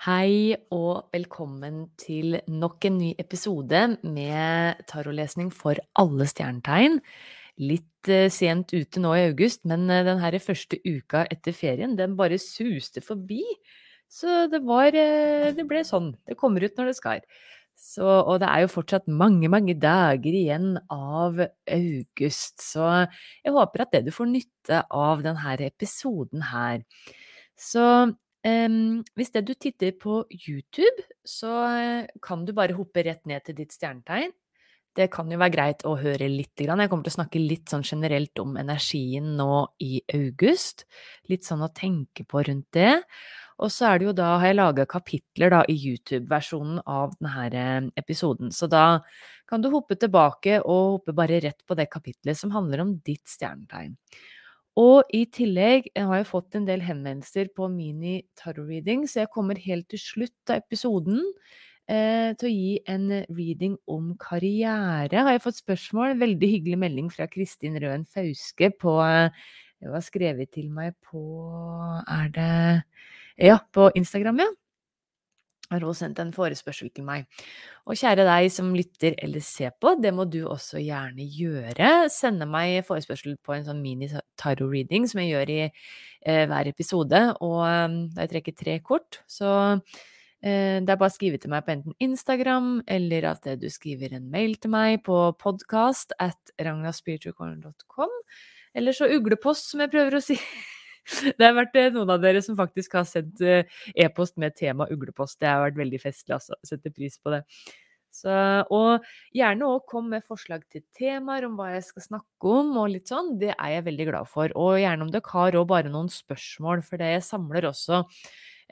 Hei og velkommen til nok en ny episode med tarotlesning for alle stjernetegn. Litt eh, sent ute nå i august, men eh, den første uka etter ferien, den bare suste forbi. Så det var eh, Det ble sånn. Det kommer ut når det skal. Så, og det er jo fortsatt mange, mange dager igjen av august, så jeg håper at det du får nytte av denne episoden her. Så Um, hvis det du titter på YouTube, så eh, kan du bare hoppe rett ned til ditt stjernetegn. Det kan jo være greit å høre litt. Jeg kommer til å snakke litt sånn generelt om energien nå i august. Litt sånn å tenke på rundt det. Og så er det jo da, har jeg laga kapitler da i YouTube-versjonen av denne eh, episoden. Så da kan du hoppe tilbake og hoppe bare rett på det kapitlet som handler om ditt stjernetegn. Og i tillegg har jeg fått en del henvendelser på mini tarot reading, så jeg kommer helt til slutt av episoden eh, til å gi en reading om karriere. Har jeg fått spørsmål? Veldig hyggelig melding fra Kristin Røen Fauske på Det var skrevet til meg på Er det Ja, på Instagram, ja har hun sendt en forespørsel til meg. Og kjære deg som lytter eller ser på, det må du også gjerne gjøre. Sende meg forespørsel på en sånn mini-tarot-reading som jeg gjør i eh, hver episode. Og um, da jeg trekker tre kort, så eh, det er bare å skrive til meg på enten Instagram, eller at du skriver en mail til meg på podcast at ragnaspiritualcorner.com. Eller så uglepost, som jeg prøver å si. Det har vært eh, noen av dere som faktisk har sendt eh, e-post med tema uglepost. Det har vært veldig festlig, altså. Setter pris på det. Så, og gjerne òg kom med forslag til temaer om hva jeg skal snakke om, og litt sånn. Det er jeg veldig glad for. Og gjerne om dere har òg bare noen spørsmål, for det jeg samler også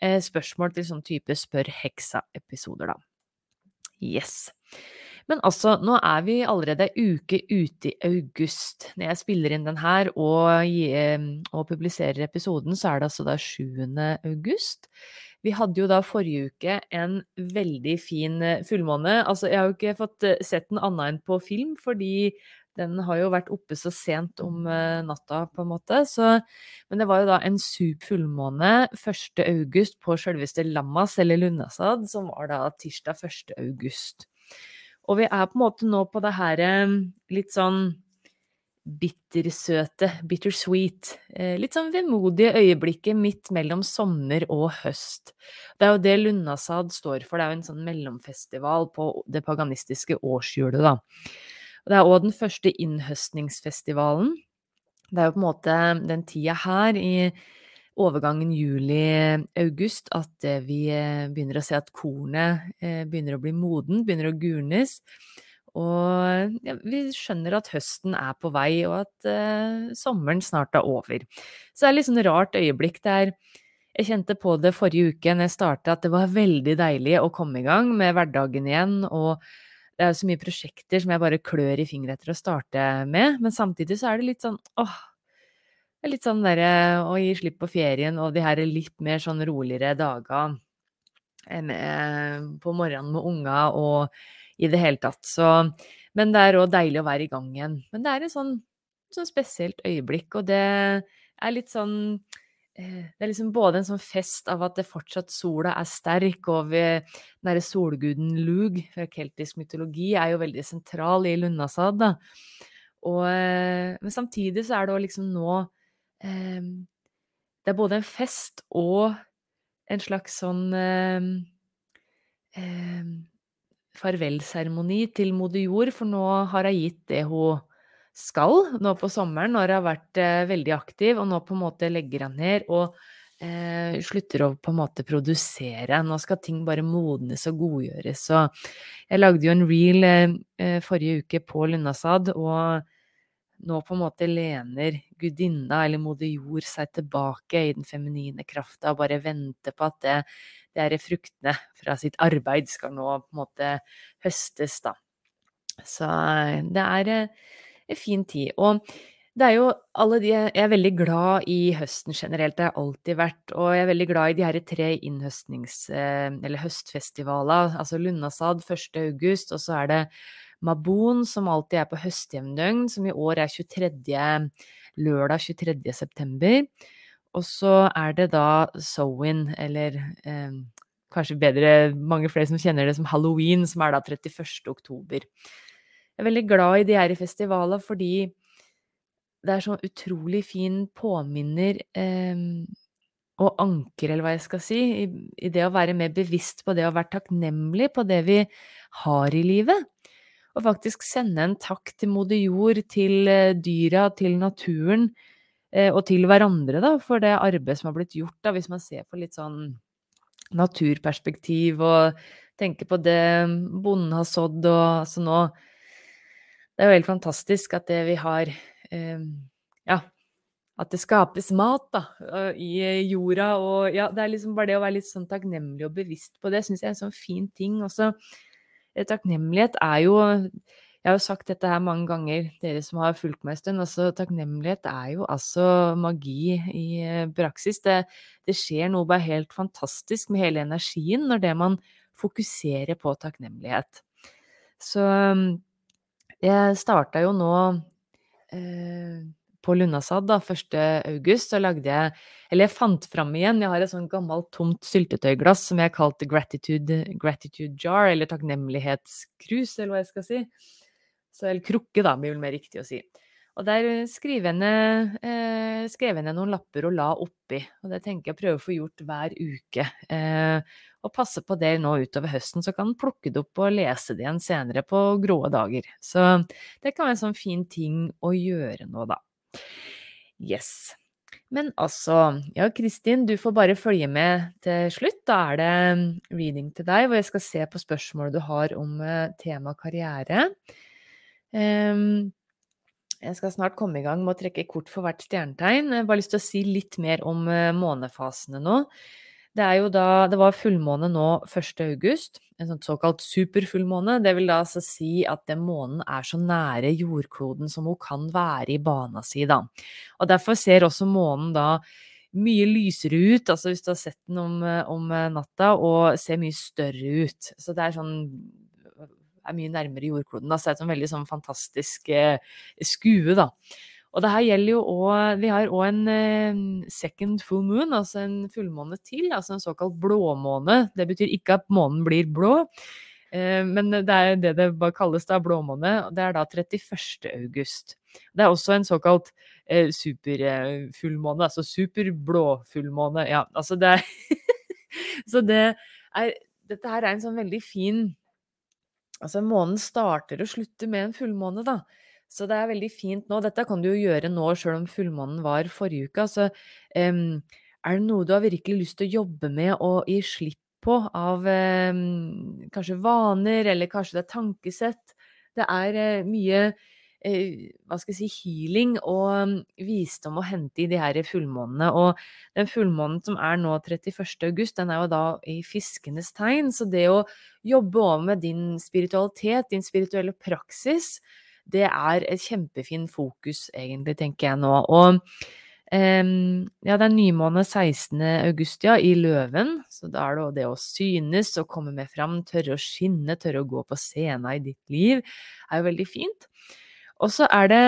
eh, spørsmål til sånn type Spør heksa-episoder, da. Yes. Men altså, nå er vi allerede uke ute i august. Når jeg spiller inn den her og, og, publiserer episoden, så er det altså da 7. august. Vi hadde jo da forrige uke en veldig fin eh, fullmåne. Altså, jeg har jo ikke fått eh, sett den annet enn på film, fordi den har jo vært oppe så sent om eh, natta, på en måte. Så, men det var jo da en sup fullmåne 1. august på selveste Lammas, eller Lunnasad, som var da tirsdag 1. Og vi er på en måte nå på det her litt sånn bittersøte, bittersweet, eh, litt sånn vemodige øyeblikket midt mellom sommer og høst. Det er jo det Lunasad står for, det er jo en sånn mellomfestival på det paganistiske årshjulet, da. Og det er òg den første innhøstningsfestivalen. Det er jo på en måte den tida her i overgangen juli-august at eh, vi eh, begynner å se at kornet eh, begynner å bli moden, begynner å gurnes. Og ja, vi skjønner at høsten er på vei, og at eh, sommeren snart er over. Så det er litt sånn rart øyeblikk der jeg kjente på det forrige uke når jeg starta, at det var veldig deilig å komme i gang med hverdagen igjen. Og det er jo så mye prosjekter som jeg bare klør i fingre etter å starte med. Men samtidig så er det litt sånn åh, litt sånn derre å gi slipp på ferien og de her litt mer sånn roligere dager på morgenen med unga og i det hele tatt. Så Men det er òg deilig å være i gang igjen. Men det er et sånn, sånn spesielt øyeblikk, og det er litt sånn eh, det er liksom både en sånn fest av at det fortsatt sola er sterk, og den derre solguden Lug fra keltisk mytologi er jo veldig sentral i Lunnasad, da. Og, eh, men samtidig så er det òg liksom nå det er både en fest og en slags sånn ehm, ehm, farvelseremoni til moder jord, for nå har hun gitt det hun skal nå på sommeren, når jeg har vært eh, veldig aktiv, og nå på en måte legger hun ned og eh, slutter å på en måte produsere. Nå skal ting bare modnes og godgjøres. Så jeg lagde jo en reel eh, eh forrige uke på Lunnasad, og nå på en måte lener gudinna, eller moder jord, seg tilbake i den feminine krafta og bare venter på at det, det er fruktene fra sitt arbeid skal nå på en måte høstes, da. Så eh, det er eh, en fin tid. Og det er jo alle de Jeg er veldig glad i høsten generelt, det har jeg alltid vært. Og jeg er veldig glad i de her tre innhøstnings... Eh, eller høstfestivaler. Altså Lunnasad 1. august, og så er det Mabon, som alltid er på høstjevndøgn, som i år er 23. lørdag 23. september. Og så er det da Sowin, eller eh, kanskje bedre mange flere som kjenner det som halloween, som er da 31. oktober. Jeg er veldig glad i de her festivalene fordi det er sånn utrolig fin påminner eh, og anker, eller hva jeg skal si, i, i, det å være mer bevisst på det å være takknemlig på det vi har i livet og faktisk sende en takk til moder jord, til eh, dyra, til naturen, eh, og til hverandre, da, for det arbeidet som har blitt gjort, da, hvis man ser på litt sånn naturperspektiv og tenker på det bonden har sådd og altså nå Det er jo helt fantastisk at det vi har eh, Ja, at det skapes mat da, i jorda, og ja, det er liksom bare det å være litt sånn takknemlig og bevisst på det, syns jeg er en sånn fin ting. Og så Eh, takknemlighet er jo Jeg har jo sagt dette her mange ganger, dere som har fulgt meg en stund. Altså, takknemlighet er jo altså magi i eh, praksis. Det, det skjer noe bare helt fantastisk med hele energien når det man fokuserer på takknemlighet. Så jeg starta jo nå eh, på Lunasad da, 1. august, så lagde jeg Eller jeg fant fram igjen, jeg har et sånn gammelt tomt syltetøyglass som jeg kalte gratitude, gratitude jar, eller takknemlighetskrus, eller hva jeg skal si. Så, eller krukke, da, blir vel mer riktig å si. Og der ned, eh, skrev jeg ned noen lapper og la oppi. Og det tenker jeg å prøve å få gjort hver uke. Eh, og passe på det nå utover høsten, så kan en plukke det opp og lese det igjen senere på grå dager. Så det kan være en sånn fin ting å gjøre nå, da. Yes. Men altså, ja, Kristin, du får bare følge med til slutt. Da er det mm, reading til deg, hvor jeg skal se på spørsmålet du har om uh, tema karriere. Um, jeg skal snart komme i gang med å trekke kort for hvert stjernetegn. Jeg har bare lyst til å si litt mer om uh, månefasene nå. Det da Det var fullmåne nå 1. august, en sånn såkalt superfullmåne. Det vil da altså si at den månen er så nære jordkloden som hun kan være i bana si, da. Og derfor ser også månen da mye lysere ut, altså hvis du har sett den om, om natta, og ser mye større ut. Så det er sånn er mye nærmere jordkloden. Da. Så det er et sånn veldig sånn fantastisk eh, skue, da. Og det her gjelder jo òg Vi har òg en eh, second full moon, altså en fullmåne til. Altså en såkalt blåmåne. Det betyr ikke at månen blir blå, eh, men det er det det bare kalles da, blåmåne. Det er da 31. august. Det er også en såkalt eh, superfullmåne, altså superblåfullmåne. Ja, altså det er Så det er Dette her er en sånn veldig fin Altså månen starter og slutter med en fullmåne, da. Så det er veldig fint nå. Dette kan du jo gjøre nå sjøl om fullmånen var forrige uke. Så um, er det noe du har virkelig lyst til å jobbe med og gi slipp på av um, kanskje vaner, eller kanskje det er tankesett? Det er uh, mye uh, hva skal jeg si, healing og visdom å hente i de her fullmånene. Og den fullmånen som er nå 31. august, den er jo da i fiskenes tegn. Så det å jobbe over med din spiritualitet, din spirituelle praksis, det er et kjempefin fokus, egentlig, tenker jeg nå. Og um, ja, det er nymåne 16. august, ja, i Løven. Så da er det det å synes og komme med fram, tørre å skinne, tørre å gå på scenen i ditt liv, er jo veldig fint. Og så er det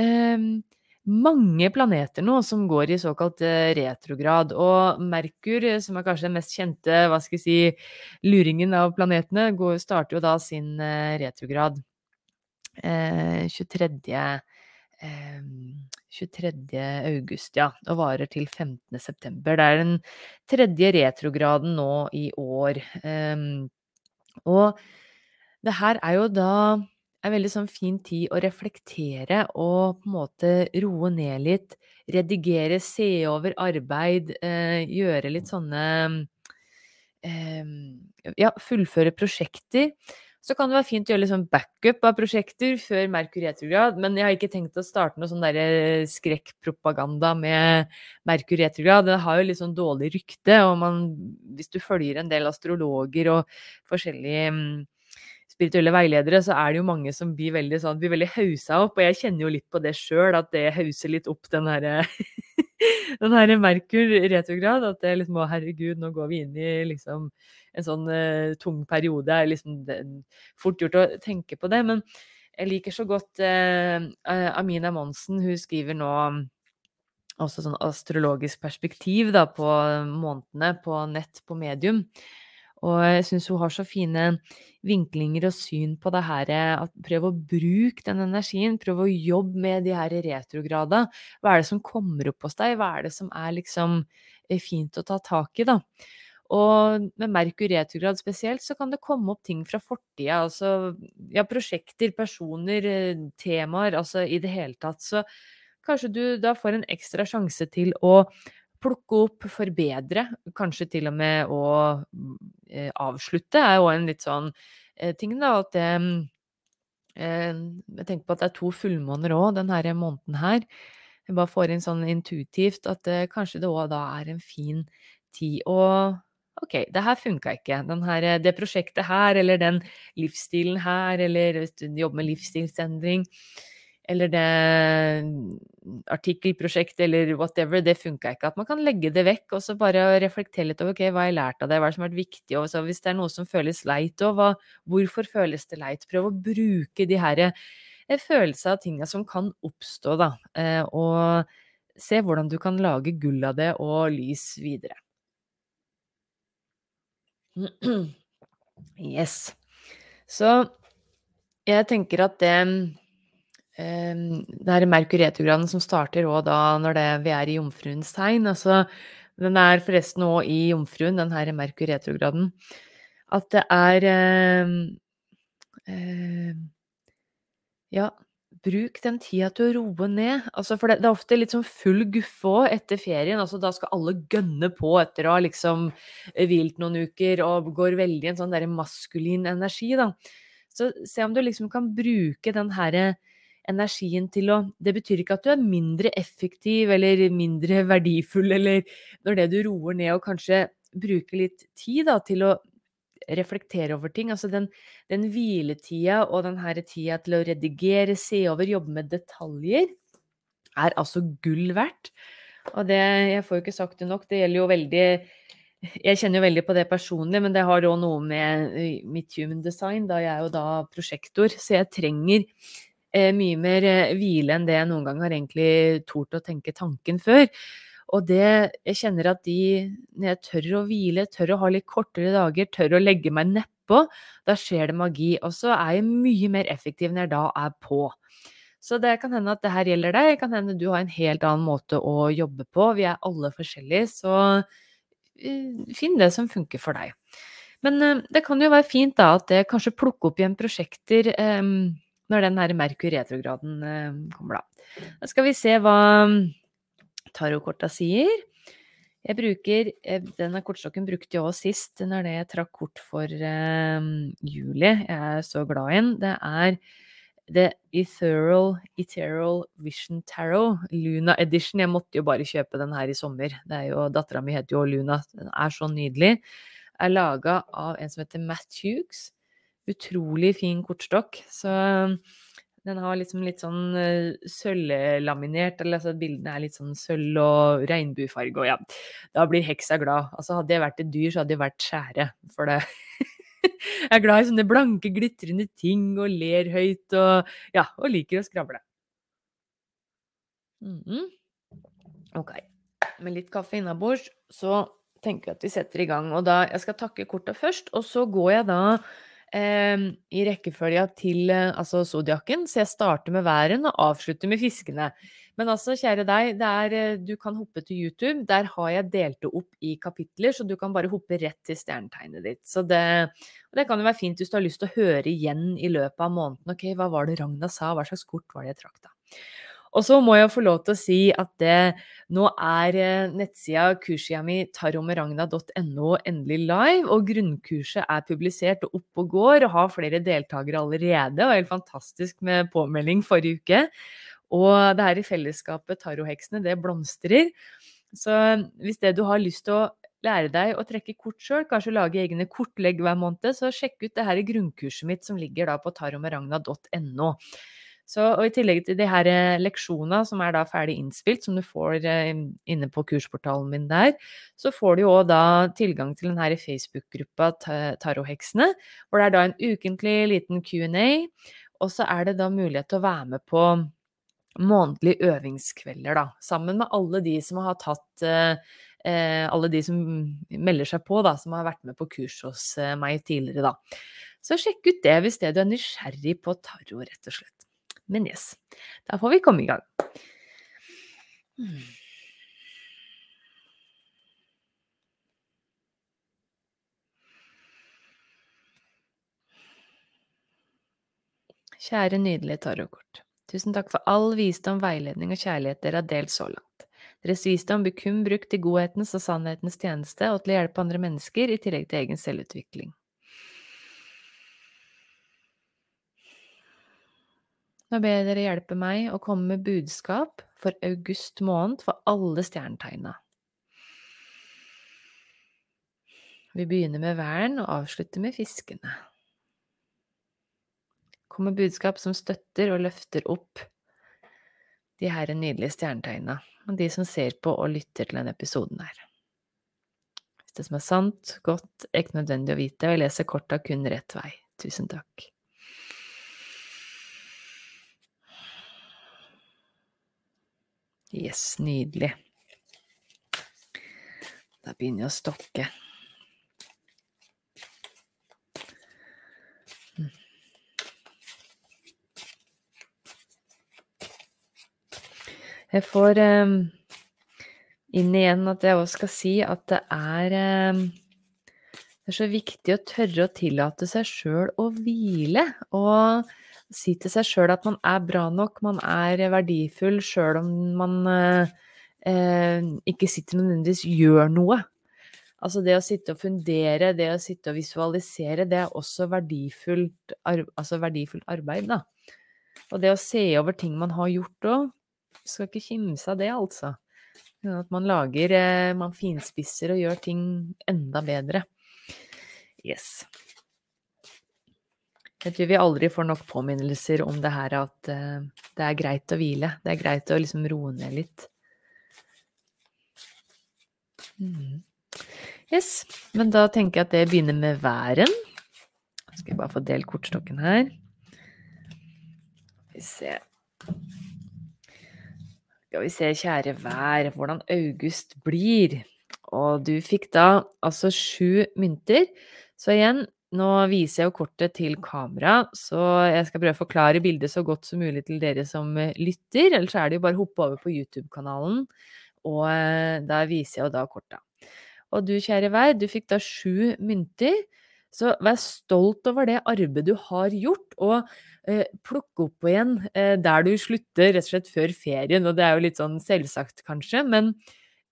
um, mange planeter nå som går i såkalt eh, retrograd. Og Merkur, som er kanskje den mest kjente hva skal jeg si, luringen av planetene, går, starter jo da sin eh, retrograd 23. Eh, 23. Eh, august, ja, og varer til 15. september. Det er den tredje retrograden nå i år. Um, og det her er jo da en veldig sånn fin tid å reflektere og på en måte roe ned litt. Redigere, se over arbeid, eh, gjøre litt sånne eh, Ja, fullføre prosjekter. Så kan det være fint å gjøre litt sånn backup av prosjekter før Merkur retrograd, men jeg har ikke tenkt å starte noe sånn skrekkpropaganda med Merkur retrograd. Det har jo litt sånn dårlig rykte, og man, hvis du følger en del astrologer og forskjellige mm, spirituelle veiledere, så er det jo mange som blir veldig sånn, blir veldig hausa opp, og jeg kjenner jo litt på det sjøl, at det hauser litt opp den herre den her Merkur retrograd. At det liksom Å, herregud, nå går vi inn i liksom en sånn uh, tung periode. Er liksom det, fort gjort å tenke på det. Men jeg liker så godt uh, Amina Monsen. Hun skriver nå også sånn astrologisk perspektiv da, på månedene på nett, på medium. Og jeg syns hun har så fine vinklinger og syn på det her at prøv å bruke den energien. Prøv å jobbe med de her retrograda. Hva er det som kommer opp hos deg? Hva er det som er liksom fint å ta tak i, da? Og med Merkur retrograd spesielt, så kan det komme opp ting fra fortida. Altså ja, prosjekter, personer, temaer, altså i det hele tatt. Så kanskje du da får en ekstra sjanse til å plukke opp, forbedre, kanskje til og med å eh, avslutte, er jo en litt sånn eh, ting, da. At det eh, Jeg tenker på at det er to fullmåner òg denne måneden her. Jeg bare får inn sånn intuitivt at eh, kanskje det òg da er en fin tid å Ok, det her funka ikke. Her, det prosjektet her, eller den livsstilen her, eller hvis du jobber med livsstilsendring eller det artikkelprosjektet eller whatever, det funka ikke. At man kan legge det vekk og så bare reflektere litt over ok, hva har jeg lært av det, hva som har vært viktig, og så hvis det er noe som føles leit, og hva, hvorfor føles det leit? Prøv å bruke de her eh, følelsene av tinga som kan oppstå, da, eh, og se hvordan du kan lage gull av det og lys videre. Yes. Så jeg tenker at det Ehm, det er Merkur retrograden som starter òg da når det, vi er i jomfruens tegn. Altså, den er forresten òg i jomfruen, den her Merkur retrograden. At det er eh, eh, Ja, bruk den tida til å roe ned. Altså, for det, det, er ofte litt sånn full guffe òg etter ferien. Altså, da skal alle gønne på etter å ha liksom hvilt noen uker og går veldig en sånn der maskulin energi, da. Så se om du liksom kan bruke den herre energien til å Det betyr ikke at du er mindre effektiv eller mindre verdifull, eller når det du roer ned og kanskje bruker litt tid da, til å reflektere over ting. Altså den, den hviletida og den her tida til å redigere, se over, jobbe med detaljer, er altså gull verdt. Og det Jeg får jo ikke sagt det nok, det gjelder jo veldig jeg kjenner jo veldig på det personlig, men det har òg noe med mitt human design, da jeg er jo da prosjektor, så jeg trenger eh, mye mer hvile enn det jeg noen gang har egentlig tort å tenke tanken før. Og det Jeg kjenner at de Når jeg tør å hvile, tør å ha litt kortere dager, tør å legge meg nedpå, da skjer det magi. Og så er jeg mye mer effektiv når jeg da er på. Så det kan hende at det her gjelder deg. Det kan hende du har en helt annen måte å jobbe på. Vi er alle forskjellige, så uh, finn det som funker for deg. Men uh, det kan jo være fint da at det kanskje plukker opp igjen prosjekter um, når den her Merkur retrograden eh, kommer, da. Da skal vi se hva tarotkorta sier. Jeg bruker eh, Denne kortstokken brukte jeg også sist, når det jeg trakk kort for eh, juli. Jeg er så glad i den. Det er The Ethereal, Ethereal Vision Tarot, Luna Edition. Jeg måtte jo bare kjøpe den her i sommer. Det er jo, Dattera mi heter jo Luna. Den er så nydelig. Er laga av en som heter Matt Hughes utrolig fin kortstokk. Så den har liksom litt sånn uh, sølvlaminert, eller altså bildene er litt sånn sølv og regnbuefarge, og ja, da blir heksa glad. Altså hadde jeg vært et dyr, så hadde jeg vært skjære, for det Jeg er glad i sånne blanke, glitrende ting og ler høyt og ja, og liker å skravle. Mm -hmm. Ok. Med litt kaffe innabords så tenker jeg at vi setter i gang. Og da Jeg skal takke korta først, og så går jeg da eh, i rekkefølga til eh, altså zodiakken, så jeg starter med væren og avslutter med fiskene. Men altså, kjære deg, er, eh, du kan hoppe til YouTube. Der har jeg delt det opp i kapitler, så du kan bare hoppe rett til stjernetegnet ditt. Så det, det kan jo være fint hvis du har lyst til å høre igjen i løpet av måneden. Ok, hva var det Ragna sa, hva slags kort var det jeg trakk da? Og så må jeg få lov til å si at det, nå er eh, nettsida kurssida mi taromeragna.no endelig live, og grunnkurset er publisert og oppe og går og har flere deltakere allerede. Og helt fantastisk med påmelding forrige uke. Og det her i fellesskapet Taroheksene, det blomstrer. Så hvis det du har lyst til å lære deg å trekke kort sjøl, kanskje lage egne kortlegg hver måned, så sjekk ut det her i grunnkurset mitt som ligger da på taromeragna.no. Så, og I tillegg til de her eh, leksjonene som er da ferdig innspilt, som du får eh, inne på kursportalen min der, så får du jo da tilgang til den her Facebook-gruppa Tarotheksene, hvor det er da en ukentlig liten Q&A, og så er det da mulighet til å være med på månedlige øvingskvelder, da. Sammen med alle de som har tatt eh, Alle de som melder seg på, da, som har vært med på kurs hos meg tidligere, da. Så sjekk ut det hvis det du er nysgjerrig på tarot, rett og slett. Men yes, da får vi komme i gang. Kjære nydelige tarotkort. Tusen takk for all visdom, veiledning og kjærlighet dere har delt så langt. Deres visdom blir kun brukt i godhetens og sannhetens tjeneste og til å hjelpe andre mennesker, i tillegg til egen selvutvikling. Nå ber jeg dere hjelpe meg å komme med budskap for august måned for alle stjernetegna. Vi begynner med væren og avslutter med fiskene. Kom med budskap som støtter og løfter opp de her nydelige stjernetegna, og de som ser på og lytter til denne episoden her. Hvis det som er sant, godt, er ikke nødvendig å vite, og jeg leser korta kun rett vei. Tusen takk. Yes, nydelig. Da begynner jeg å stokke. Jeg får um, inn igjen at jeg også skal si at det er um, Det er så viktig å tørre å tillate seg sjøl å hvile. Og si til seg sjøl at man er bra nok, man er verdifull sjøl om man eh, eh, ikke sitter nødvendigvis gjør noe. Altså det å sitte og fundere, det å sitte og visualisere, det er også verdifullt, altså verdifullt arbeid, da. Og det å se over ting man har gjort òg, skal ikke kimse av det, altså. At man lager eh, Man finspisser og gjør ting enda bedre. Yes. Jeg tror vi aldri får nok påminnelser om det her at uh, det er greit å hvile. Det er greit å liksom roe ned litt. Mm. Yes, men da tenker jeg at det begynner med væren. Skal jeg bare få delt kortstokken her. Skal vi se Skal vi se, kjære vær, hvordan august blir. Og du fikk da altså sju mynter. Så igjen, nå viser jeg jo kortet til kamera, så jeg skal prøve å forklare bildet så godt som mulig til dere som eh, lytter. Ellers er det jo bare å hoppe over på YouTube-kanalen, og der viser jeg jo da korta. Og du, kjære vær, du fikk da sju mynter. Så vær stolt over det arbeidet du har gjort, og eh, plukk opp igjen eh, der du slutter, rett og slett før ferien. Og det er jo litt sånn selvsagt, kanskje, men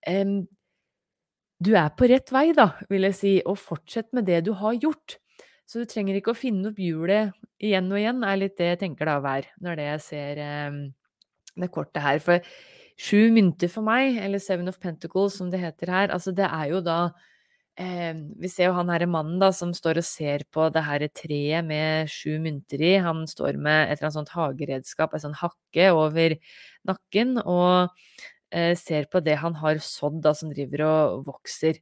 eh, du er på rett vei, da, vil jeg si, og fortsett med det du har gjort. Så du trenger ikke å finne opp hjulet igjen og igjen, er litt det jeg tenker da hver, når det jeg ser eh, det kortet her. For sju mynter for meg, eller Seven of Pentacles som det heter her, altså det er jo da eh, Vi ser jo han herre mannen da som står og ser på det her treet med sju mynter i. Han står med et eller annet sånt hageredskap, en sånn hakke over nakken, og eh, ser på det han har sådd, da, som driver og vokser.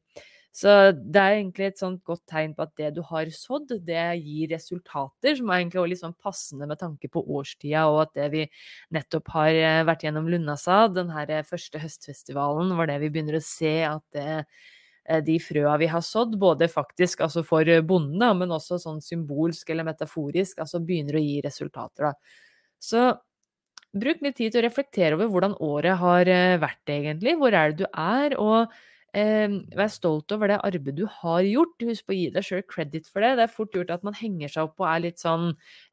Så det er egentlig et sånt godt tegn på at det du har sådd, det gir resultater, som er egentlig også litt sånn passende med tanke på årstida, og at det vi nettopp har eh, vært gjennom Lunnasad, den her første høstfestivalen, var det vi begynner å se at det eh, de frøa vi har sådd, både faktisk altså for bonden, men også sånn symbolsk eller metaforisk, altså begynner å gi resultater. Da. Så bruk litt tid til å reflektere over hvordan året har eh, vært, egentlig. Hvor er det du er? og Eh, vær stolt over det arbeidet du har gjort. Husk på å gi deg sjøl credit for det. Det er fort gjort at man henger seg opp og er litt sånn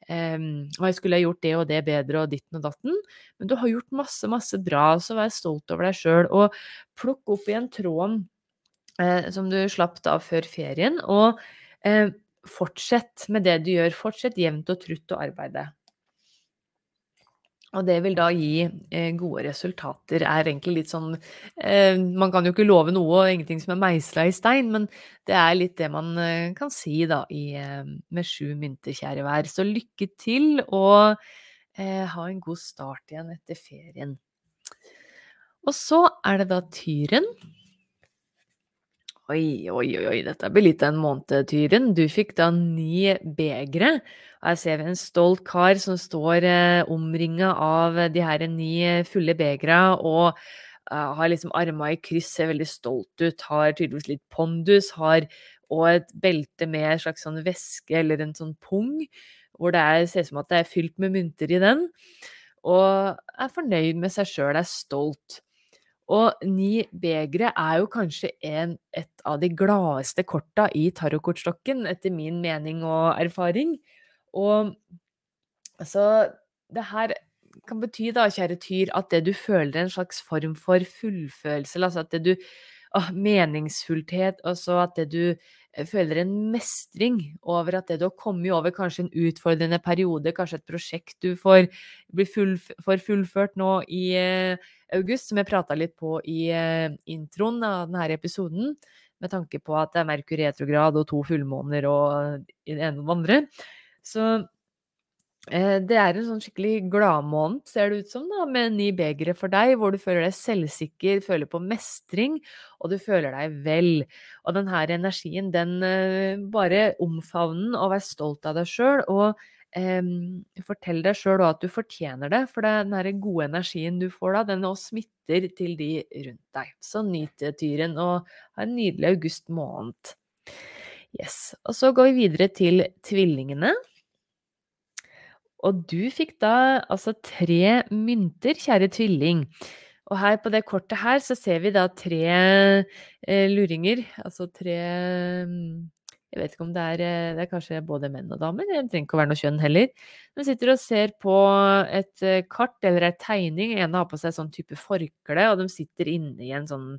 eh, jeg skulle ha gjort det og det bedre og ditten og datten. Men du har gjort masse, masse bra, så vær stolt over deg sjøl. Og plukk opp igjen tråden eh, som du slapp av før ferien, og eh, fortsett med det du gjør. Fortsett jevnt og trutt å arbeide. Og det vil da gi eh, gode resultater, er egentlig litt sånn eh, Man kan jo ikke love noe og ingenting som er meisla i stein, men det er litt det man eh, kan si da i, med sju mynter, kjære vær. Så lykke til, og ha en god start igjen etter ferien. Og så er det da tyren. Oi, oi, oi, dette blir litt av en måned, Tyren. Du fikk da ni begre. Her ser vi en stolt kar som står eh, omringa av de her ni fulle begra og eh, har liksom arma i kryss, ser veldig stolt ut, har tydeligvis litt pondus, har og et belte med en slags sånn væske eller en sånn pung, hvor det er, ser ut som at det er fylt med mynter i den. Og er fornøyd med seg sjøl, er stolt. Og ni begre er jo kanskje en, et av de gladeste korta i tarotkortstokken, etter min mening og erfaring. Og altså Det her kan bety, da, kjære Tyr, at det du føler en slags form for fullfølelse, altså at det du å, Meningsfullhet, altså at det du føler en mestring over at det du har kommet over kanskje en utfordrende periode, kanskje et prosjekt du får, full, får fullført nå i eh, august, som jeg prata litt på i eh, introen av denne episoden, med tanke på at det er Merkur retrograd og to fullmåner og det ene og det andre. Så det er en sånn skikkelig gladmåned, ser det ut som, da, med ni begre for deg, hvor du føler deg selvsikker, føler på mestring, og du føler deg vel. Og den energien, den uh, bare omfavn den, og vær stolt av deg sjøl, og eh, fortell deg sjøl at du fortjener det, for den her gode energien du får da, den også smitter til de rundt deg. Så nyt tyren, og ha en nydelig august måned. Yes. Og så går vi videre til tvillingene. Og du fikk da altså tre mynter, kjære tvilling. Og her på det kortet her så ser vi da tre eh, luringer, altså tre mm, Jeg vet ikke om det er eh, Det er kanskje både menn og damer, det trenger ikke å være noe kjønn heller. De sitter og ser på et eh, kart eller ei tegning. En har på seg sånn type forkle, og de sitter inne i en sånn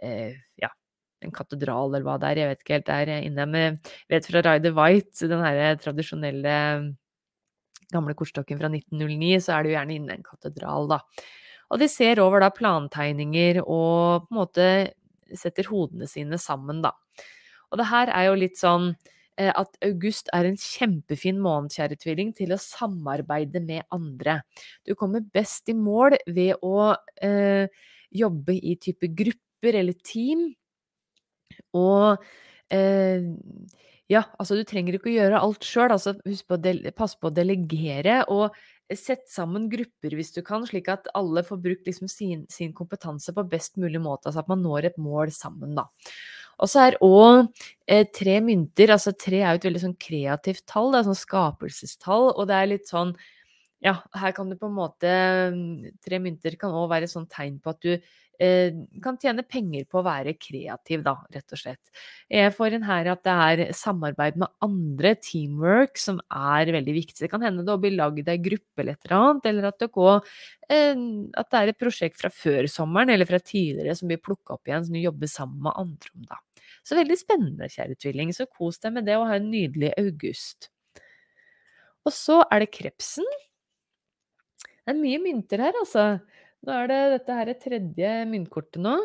eh, ja, en katedral eller hva det er, jeg vet ikke helt der inne. Men jeg vet fra Ryder White, den herre tradisjonelle gamle kortstokken fra 1909, så er jo gjerne inne en katedral, da. Og de ser over da plantegninger og på en måte setter hodene sine sammen, da. Og det her er jo litt sånn eh, at august er en kjempefin måned, kjære tvilling, til å samarbeide med andre. Du kommer best i mål ved å eh, jobbe i type grupper eller team. Og eh, ja, altså du trenger ikke å gjøre alt sjøl. Altså, husk på å pass på å delegere, og sett sammen grupper hvis du kan, slik at alle får brukt liksom sin, sin, kompetanse på best mulig måte. Altså at man når et mål sammen, da. Og så er òg eh, tre mynter Altså tre er jo et veldig sånn kreativt tall, det er sånn skapelsestall, og det er litt sånn ja, her kan du på en måte Tre mynter kan òg være et sånt tegn på at du kan tjene penger på å være kreativ, da, rett og slett. Jeg får inn her at det er samarbeid med andre, teamwork, som er veldig viktig. Det kan hende det blir lagd ei gruppe eller et eller annet, eller at det, går, eh, at det er et prosjekt fra før sommeren eller fra tidligere som blir plukka opp igjen, som du jobber sammen med andre om, da. Så veldig spennende, kjære tvilling. Så kos deg med det, og ha en nydelig august. Og så er det krepsen. Det er mye mynter her, altså. Nå er det dette her er tredje myntkortet nå.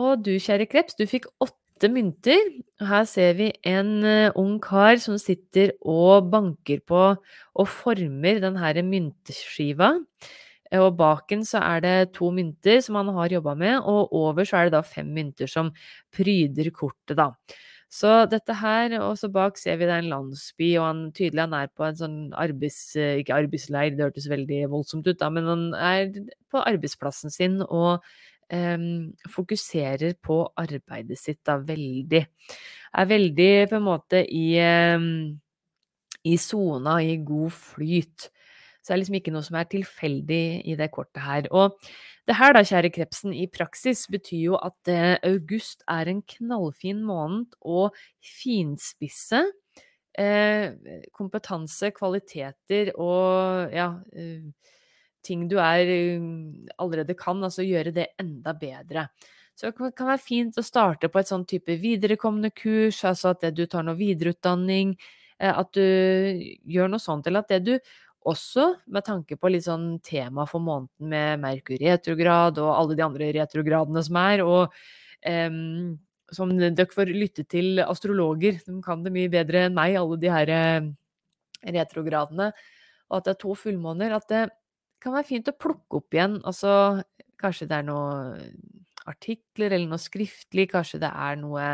Og du, kjære kreps, du fikk åtte mynter. Her ser vi en uh, ung kar som sitter og banker på og former den her myntskiva. Og baken så er det to mynter som han har jobba med, og over så er det da fem mynter som pryder kortet, da. Så dette her, og så bak ser vi det er en landsby, og han tydelig han er på en sånn arbeids... Ikke arbeidsleir, det hørtes veldig voldsomt ut, da, men han er på arbeidsplassen sin og um, fokuserer på arbeidet sitt da veldig. Er veldig på en måte i um, i sona, i god flyt. Så det er liksom ikke noe som er tilfeldig i det kortet her. Og det her da, kjære krepsen, i praksis betyr jo at eh, august er en knallfin måned å finspisse eh, kompetanse, kvaliteter og ja eh, ting du er allerede kan, altså gjøre det enda bedre. Så det kan være fint å starte på et sånn type viderekommende kurs, altså at du tar noe videreutdanning, at du gjør noe sånt, eller at det du også med tanke på litt sånn tema for måneden med Merkur retrograd og alle de andre retrogradene som er, og um, som dere får lytte til astrologer, de kan det mye bedre enn meg, alle de her retrogradene, og at det er to fullmåner, at det kan være fint å plukke opp igjen. Altså kanskje det er noen artikler eller noe skriftlig, kanskje det er noe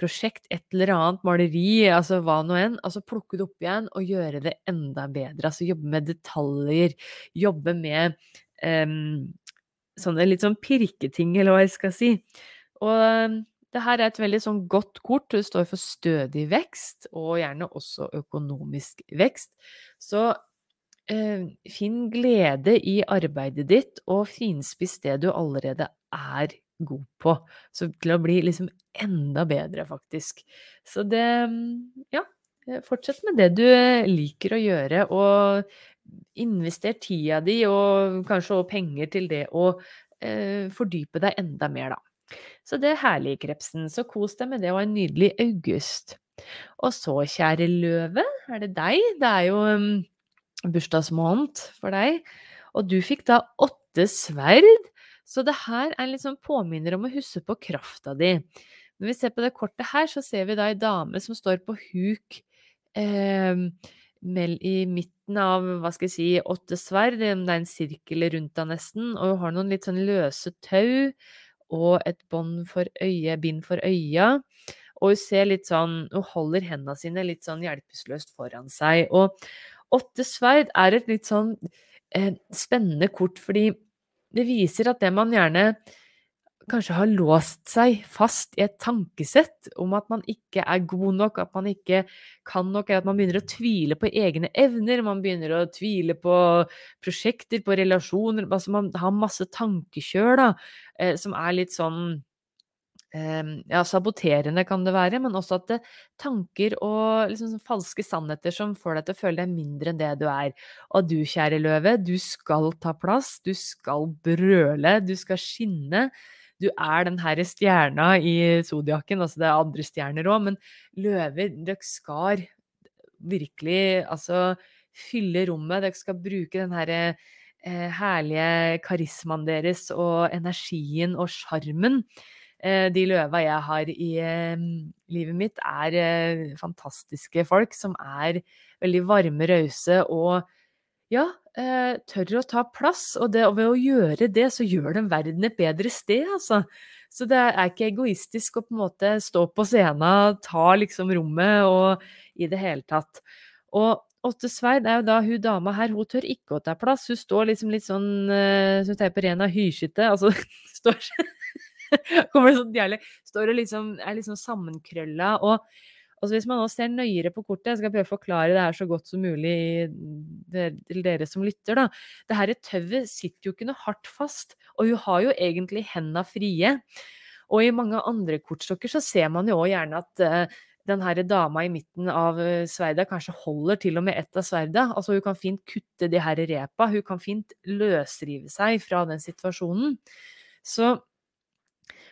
prosjekt, et eller annet, maleri, altså hva nå enn. Altså plukke det opp igjen og gjøre det enda bedre. Altså jobbe med detaljer, jobbe med um, sånne litt sånn pirketing, eller hva jeg skal si. Og um, det her er et veldig sånn godt kort. Det står for stødig vekst, og gjerne også økonomisk vekst. Så eh, finn glede i arbeidet ditt, og finspiss det du allerede er god på. Så til å bli liksom enda bedre, faktisk. Så det Ja, fortsett med det du liker å gjøre, og invester tida di og kanskje også penger til det å eh, fordype deg enda mer, da. Så det er herlig, Krepsen. Så kos deg med det, og en nydelig august. Og så, kjære løve, er det deg? Det er jo um, bursdagsmåned for deg. Og du fikk da åtte sverd. Så det her er litt sånn påminner om å huske på krafta di. Når vi ser på det kortet her, så ser vi da ei dame som står på huk eh, i midten av hva skal jeg si, åtte sverd. Det er en sirkel rundt henne nesten, og hun har noen litt sånn løse tau og et bånd for øyet, bind for øya. Og hun ser litt sånn Hun holder hendene sine litt sånn hjelpeløst foran seg. Og åtte sverd er et litt sånn eh, spennende kort, fordi det viser at det man gjerne kanskje har låst seg fast i et tankesett om at man ikke er god nok, at man ikke kan nok, at man begynner å tvile på egne evner, man begynner å tvile på prosjekter, på relasjoner altså Man har masse tankekjør da, eh, som er litt sånn ja, saboterende kan det være, men også at det, tanker og liksom falske sannheter som får deg til å føle deg mindre enn det du er. Og du, kjære løve, du skal ta plass, du skal brøle, du skal skinne. Du er den herre stjerna i zodiaken, altså det er andre stjerner òg, men løver, dere skal virkelig altså fylle rommet, dere skal bruke den herre eh, herlige karismaen deres og energien og sjarmen Eh, de løva jeg har i eh, livet mitt, er eh, fantastiske folk som er veldig varme, rause og ja, tør å ta plass. Og, det, og, ved å gjøre det, så gjør de verden et bedre sted, altså. Så det er ikke egoistisk å på en måte stå på scenen, ta liksom rommet og i det hele tatt. Og Åtte Svein er jo da hun dama her, hun tør ikke å ta plass. Hun står liksom litt sånn, som på Rena, hysjete. Altså står kommer det sånn jævlig Står og liksom er liksom sammenkrølla. Og altså hvis man nå ser nøyere på kortet, jeg skal prøve å forklare det her så godt som mulig til dere som lytter, da. Det her tauet sitter jo ikke noe hardt fast, og hun har jo egentlig henda frie. Og i mange andre kortstokker så ser man jo òg gjerne at uh, den her dama i midten av uh, sverda kanskje holder til og med ett av sverda. Altså hun kan fint kutte de her repa, hun kan fint løsrive seg fra den situasjonen. Så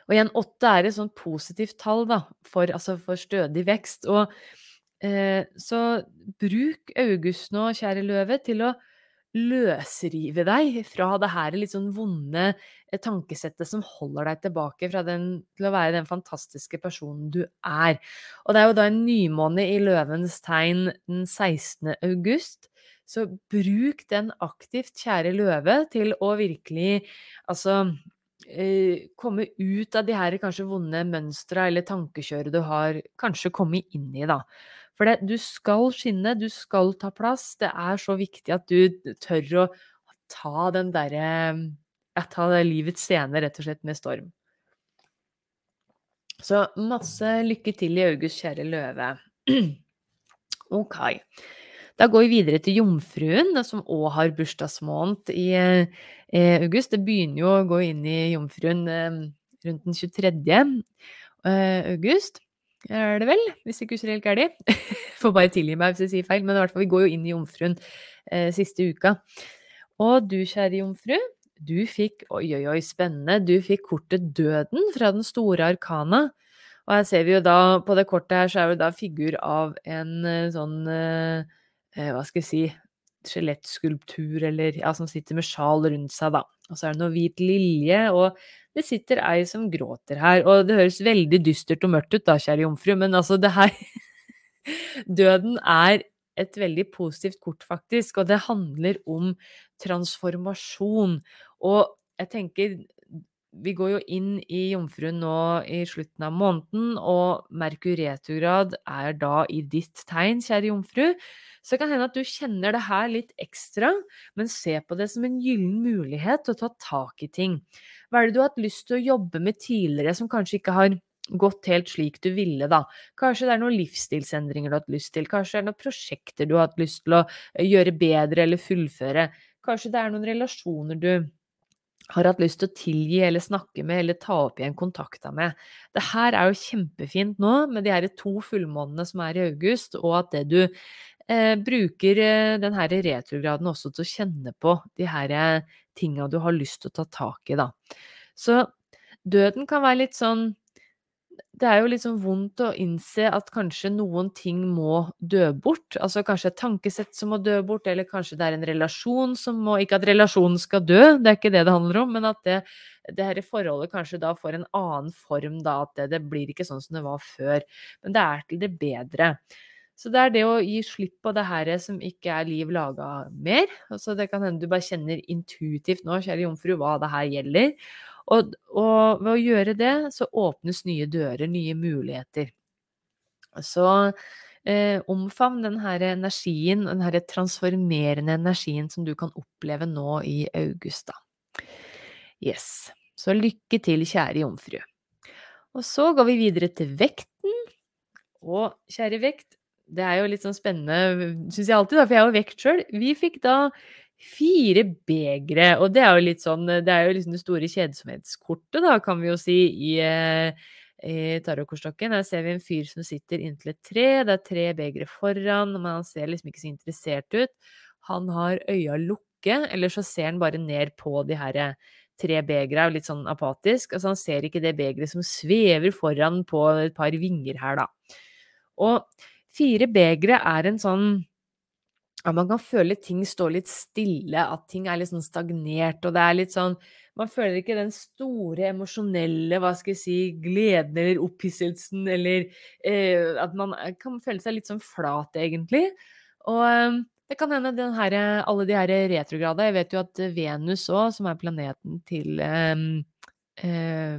og igjen, åtte er et sånt positivt tall da, for, altså for stødig vekst. Og eh, så bruk august nå, kjære løve, til å løsrive deg fra det her litt sånn vonde eh, tankesettet som holder deg tilbake fra den, til å være den fantastiske personen du er. Og det er jo da en nymåne i løvens tegn den 16. august. Så bruk den aktivt, kjære løve, til å virkelig altså eh, komme ut av de her kanskje vonde mønstra eller tankekjøret du har kanskje kommet inn i, da. For det, du skal skinne, du skal ta plass. Det er så viktig at du tør å ta den derre ja, ta livets scene, rett og slett, med storm. Så masse lykke til i august, kjære løve. Ok. Da går vi videre til jomfruen, som òg har bursdagsmåned i eh, august. Det begynner jo å gå inn i jomfruen eh, rundt den 23. Eh, august, er det vel? Hvis ikke husker helt galt. Får bare tilgi meg hvis jeg sier feil, men i hvert fall, vi går jo inn i jomfruen eh, siste uka. Og du, kjære jomfru, du fikk, oi, oi, oi, spennende, du fikk kortet Døden fra den store arkana. Og her ser vi jo da, på det kortet her, så er det da figur av en eh, sånn eh, Hva skal jeg si Skjelettskulptur, eller ja, som sitter med sjal rundt seg, da. Og så er det noe hvit lilje, og det sitter ei som gråter her. Og det høres veldig dystert og mørkt ut da, kjære jomfru, men altså, det her Døden er et veldig positivt kort, faktisk, og det handler om transformasjon. Og jeg tenker vi går jo inn i Jomfruen nå i slutten av måneden, og Merkur retrograd er da i ditt tegn, kjære jomfru. Så det kan hende at du kjenner det her litt ekstra, men se på det som en gyllen mulighet til å ta tak i ting. Hva er det du har hatt lyst til å jobbe med tidligere som kanskje ikke har gått helt slik du ville, da. Kanskje det er noen livsstilsendringer du har hatt lyst til, kanskje det er noen prosjekter du har hatt lyst til å gjøre bedre eller fullføre. Kanskje det er noen relasjoner du har hatt lyst til å tilgi eller snakke med eller ta opp igjen kontakta med. Det her er jo kjempefint nå med de her to fullmånene som er i august, og at det du eh, bruker eh, den her retrograden også til å kjenne på de her eh, tinga du har lyst til å ta tak i, da. Så døden kan være litt sånn det er jo litt sånn vondt å innse at kanskje noen ting må dø bort. Altså kanskje et tankesett som må dø bort, eller kanskje det er en relasjon som må Ikke at relasjonen skal dø, det er ikke det det handler om, men at det, det her forholdet kanskje da får en annen form, da. At det, det blir ikke sånn som det var før. Men det er til det bedre. Så det er det å gi slipp på det her som ikke er liv laga mer. Altså det kan hende du bare kjenner intuitivt nå, kjære jomfru, hva det her gjelder. Og, og, ved å gjøre det, så åpnes nye dører, nye muligheter. Så eh, omfavn den her energien, den her transformerende energien som du kan oppleve nå i august, da. Yes. Så lykke til, kjære jomfru. Og så går vi videre til vekten. Og kjære vekt, det er jo litt sånn spennende, syns jeg alltid, da, for jeg er jo vekt sjøl. Vi fikk da Fire begre, og det er jo litt sånn Det er jo liksom det store kjedsomhetskortet, da, kan vi jo si, i, eh, i tarotkortstokken. Her ser vi en fyr som sitter inntil et tre. Det er tre begre foran, men han ser liksom ikke så interessert ut. Han har øya lukke, eller så ser han bare ned på de her eh, tre begre, litt sånn apatisk. Altså han ser ikke det begeret som svever foran på et par vinger her, da. Og fire begre er en sånn at man kan føle ting står litt stille, at ting er litt sånn stagnert, og det er litt sånn Man føler ikke den store emosjonelle, hva skal jeg si, gleden eller opphisselsen, eller eh, at man kan føle seg litt sånn flat, egentlig. Og eh, det kan hende her, alle de her retrograda Jeg vet jo at Venus òg, som er planeten til eh, eh,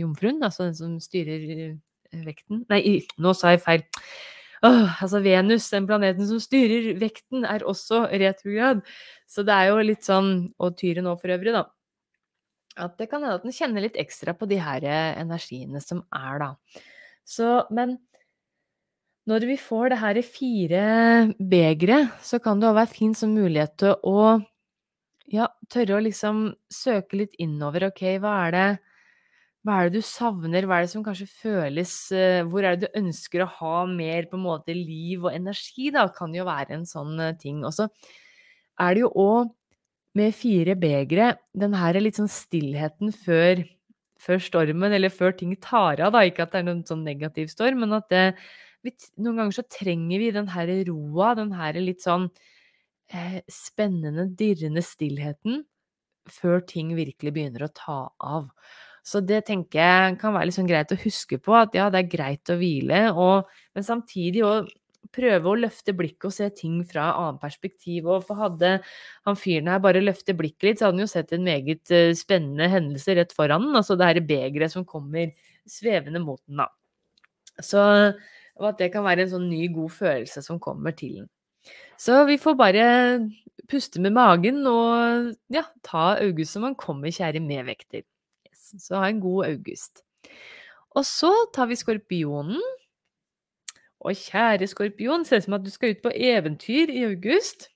jomfruen, altså den som styrer eh, vekten Nei, nå sa jeg feil. Åh, altså Venus, den planeten som styrer vekten, er også retrograd. Så det er jo litt sånn, og Tyre nå for øvrig, da, at det kan hende at den kjenner litt ekstra på de her eh, energiene som er, da. Så, men når vi får det her fire begre, så kan det òg være fin som mulighet til å ja, tørre å liksom søke litt innover. Ok, hva er det hva er det du savner, hva er det som kanskje føles eh, Hvor er det du ønsker å ha mer på en måte liv og energi, da, kan jo være en sånn eh, ting. Og så er det jo òg med fire begre den her litt sånn stillheten før, før, stormen, eller før ting tar av, da. Ikke at det er noen sånn negativ storm, men at det, noen ganger så trenger vi den her roa, den her litt sånn eh, spennende, dirrende stillheten før ting virkelig begynner å ta av. Så det tenker jeg kan være liksom greit å huske på, at ja, det er greit å hvile, og, men samtidig òg prøve å løfte blikket og se ting fra annet perspektiv. Og for hadde han fyren her bare løftet blikket litt, så hadde han jo sett en meget uh, spennende hendelse rett foran den. Altså det her begeret som kommer svevende mot den, da. Så og at det kan være en sånn ny, god følelse som kommer til den. Så vi får bare puste med magen og ja, ta august som han kommer, kjære medvekter. Så ha en god august. Og så tar vi skorpionen. Og kjære skorpion, ser ut som at du skal ut på eventyr i august.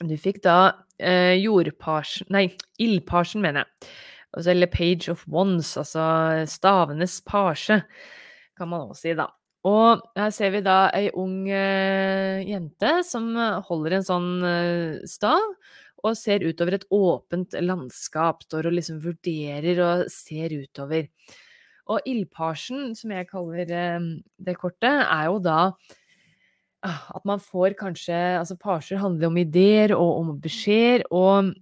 Du fikk da eh, jordparsen Nei, ildparsen, mener jeg. Altså, eller Page of Wands, altså stavenes pasje, kan man også si, da. Og her ser vi da ei ung eh, jente som holder en sånn eh, stav og ser utover et åpent landskap. Står og liksom vurderer og ser utover. Og ildparsen, som jeg kaller eh, det kortet, er jo da ah, at man får kanskje Altså, parser handler om ideer og om beskjeder, og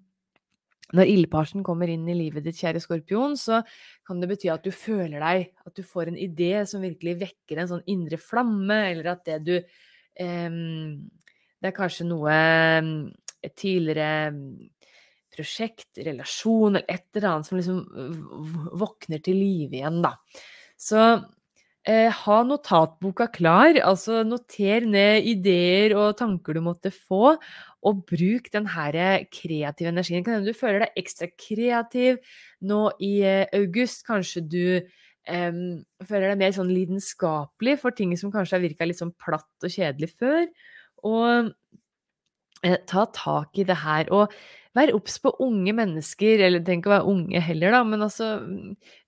når ildparsen kommer inn i livet ditt, kjære skorpion, så kan det bety at du føler deg At du får en idé som virkelig vekker en sånn indre flamme, eller at det du eh, Det er kanskje noe et tidligere prosjekt, relasjon eller et eller annet som liksom våkner til live igjen, da. Så eh, ha notatboka klar, altså noter ned ideer og tanker du måtte få, og bruk den her kreative energien. Kan hende du føler deg ekstra kreativ nå i eh, august. Kanskje du eh, føler deg mer sånn lidenskapelig for ting som kanskje har virka litt sånn platt og kjedelig før. Og eh, ta tak i det her. Og vær obs på unge mennesker, eller tenk å være unge heller, da, men altså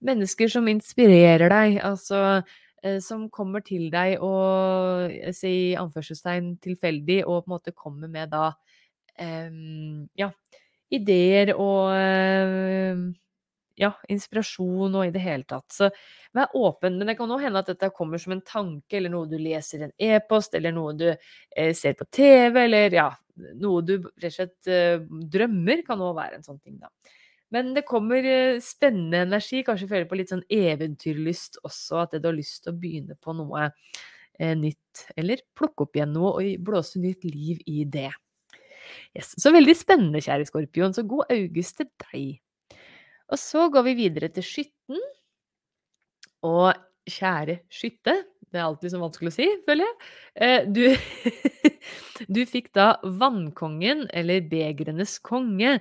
mennesker som inspirerer deg. Altså eh, som kommer til deg og eh, si anførselstegn tilfeldig, og på en måte kommer med da eh, ja, ideer og eh, ja, inspirasjon og i det hele tatt. Så vær åpen. Men det kan òg hende at dette kommer som en tanke, eller noe du leser i en e-post, eller noe du eh, ser på TV, eller ja, noe du rett og slett eh, drømmer, kan òg være en sånn ting, da. Men det kommer eh, spennende energi, kanskje føler på litt sånn eventyrlyst også, at du har lyst til å begynne på noe eh, nytt, eller plukke opp igjen noe og blåse nytt liv i det. Yes. Så veldig spennende, kjære skorpion, så god august til deg. Og så går vi videre til skytten. Og kjære skytte, det er alltid så vanskelig å si, føler jeg. Eh, du, du fikk da Vannkongen, eller Begrenes konge.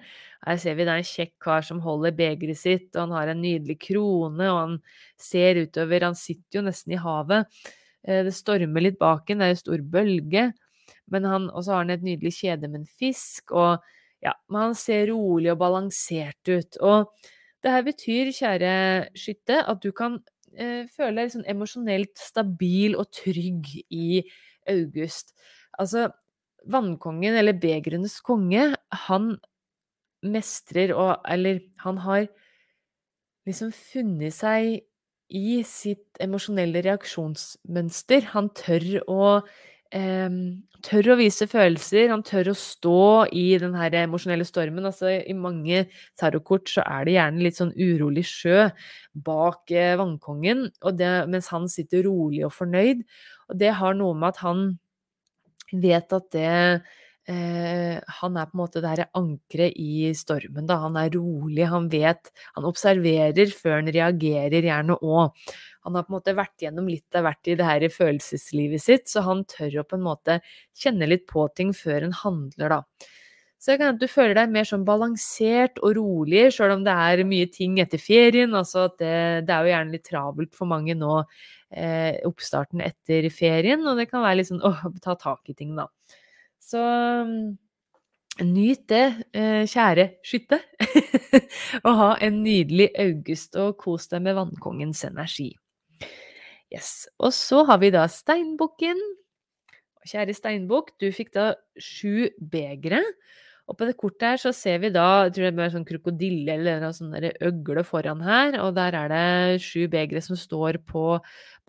Her ser vi det er en kjekk kar som holder begeret sitt, og han har en nydelig krone, og han ser utover Han sitter jo nesten i havet. Eh, det stormer litt bak ham, det er en stor bølge. Men han, og så har han et nydelig kjede med en fisk, og ja, men han ser rolig og balansert ut. Og det her betyr, kjære skytte, at du kan eh, føle deg sånn emosjonelt stabil og trygg i august. Altså, vannkongen, eller begrenes konge, han mestrer og Eller han har liksom funnet seg i sitt emosjonelle reaksjonsmønster. Han tør å eh, tør å vise følelser, han tør å stå i den her emosjonelle stormen. Altså, I mange tarotkort så er det gjerne litt sånn urolig sjø bak eh, vannkongen, det, mens han sitter rolig og fornøyd. Og det har noe med at han vet at det eh, Han er på en måte det her ankeret i stormen, da. Han er rolig, han vet Han observerer før han reagerer, gjerne òg. Han har på en måte vært gjennom litt av hvert i det her i følelseslivet sitt, så han tør å på en måte kjenne litt på ting før han handler, da. Så det kan hende du føler deg mer sånn balansert og rolig, sjøl om det er mye ting etter ferien. Altså det, det, er jo gjerne litt travelt for mange nå, eh, oppstarten etter ferien, og det kan være litt sånn åh, ta tak i ting, da. Så Nyt det, eh, kjære skytte, og ha en nydelig august, og kos deg med vannkongens energi. Yes. Og så har vi da steinbukken. Kjære steinbukk, du fikk da sju begre. Og på det kortet her så ser vi da jeg tror det er en sånn krokodille eller en sånn øgle foran her. Og der er det sju begre som står på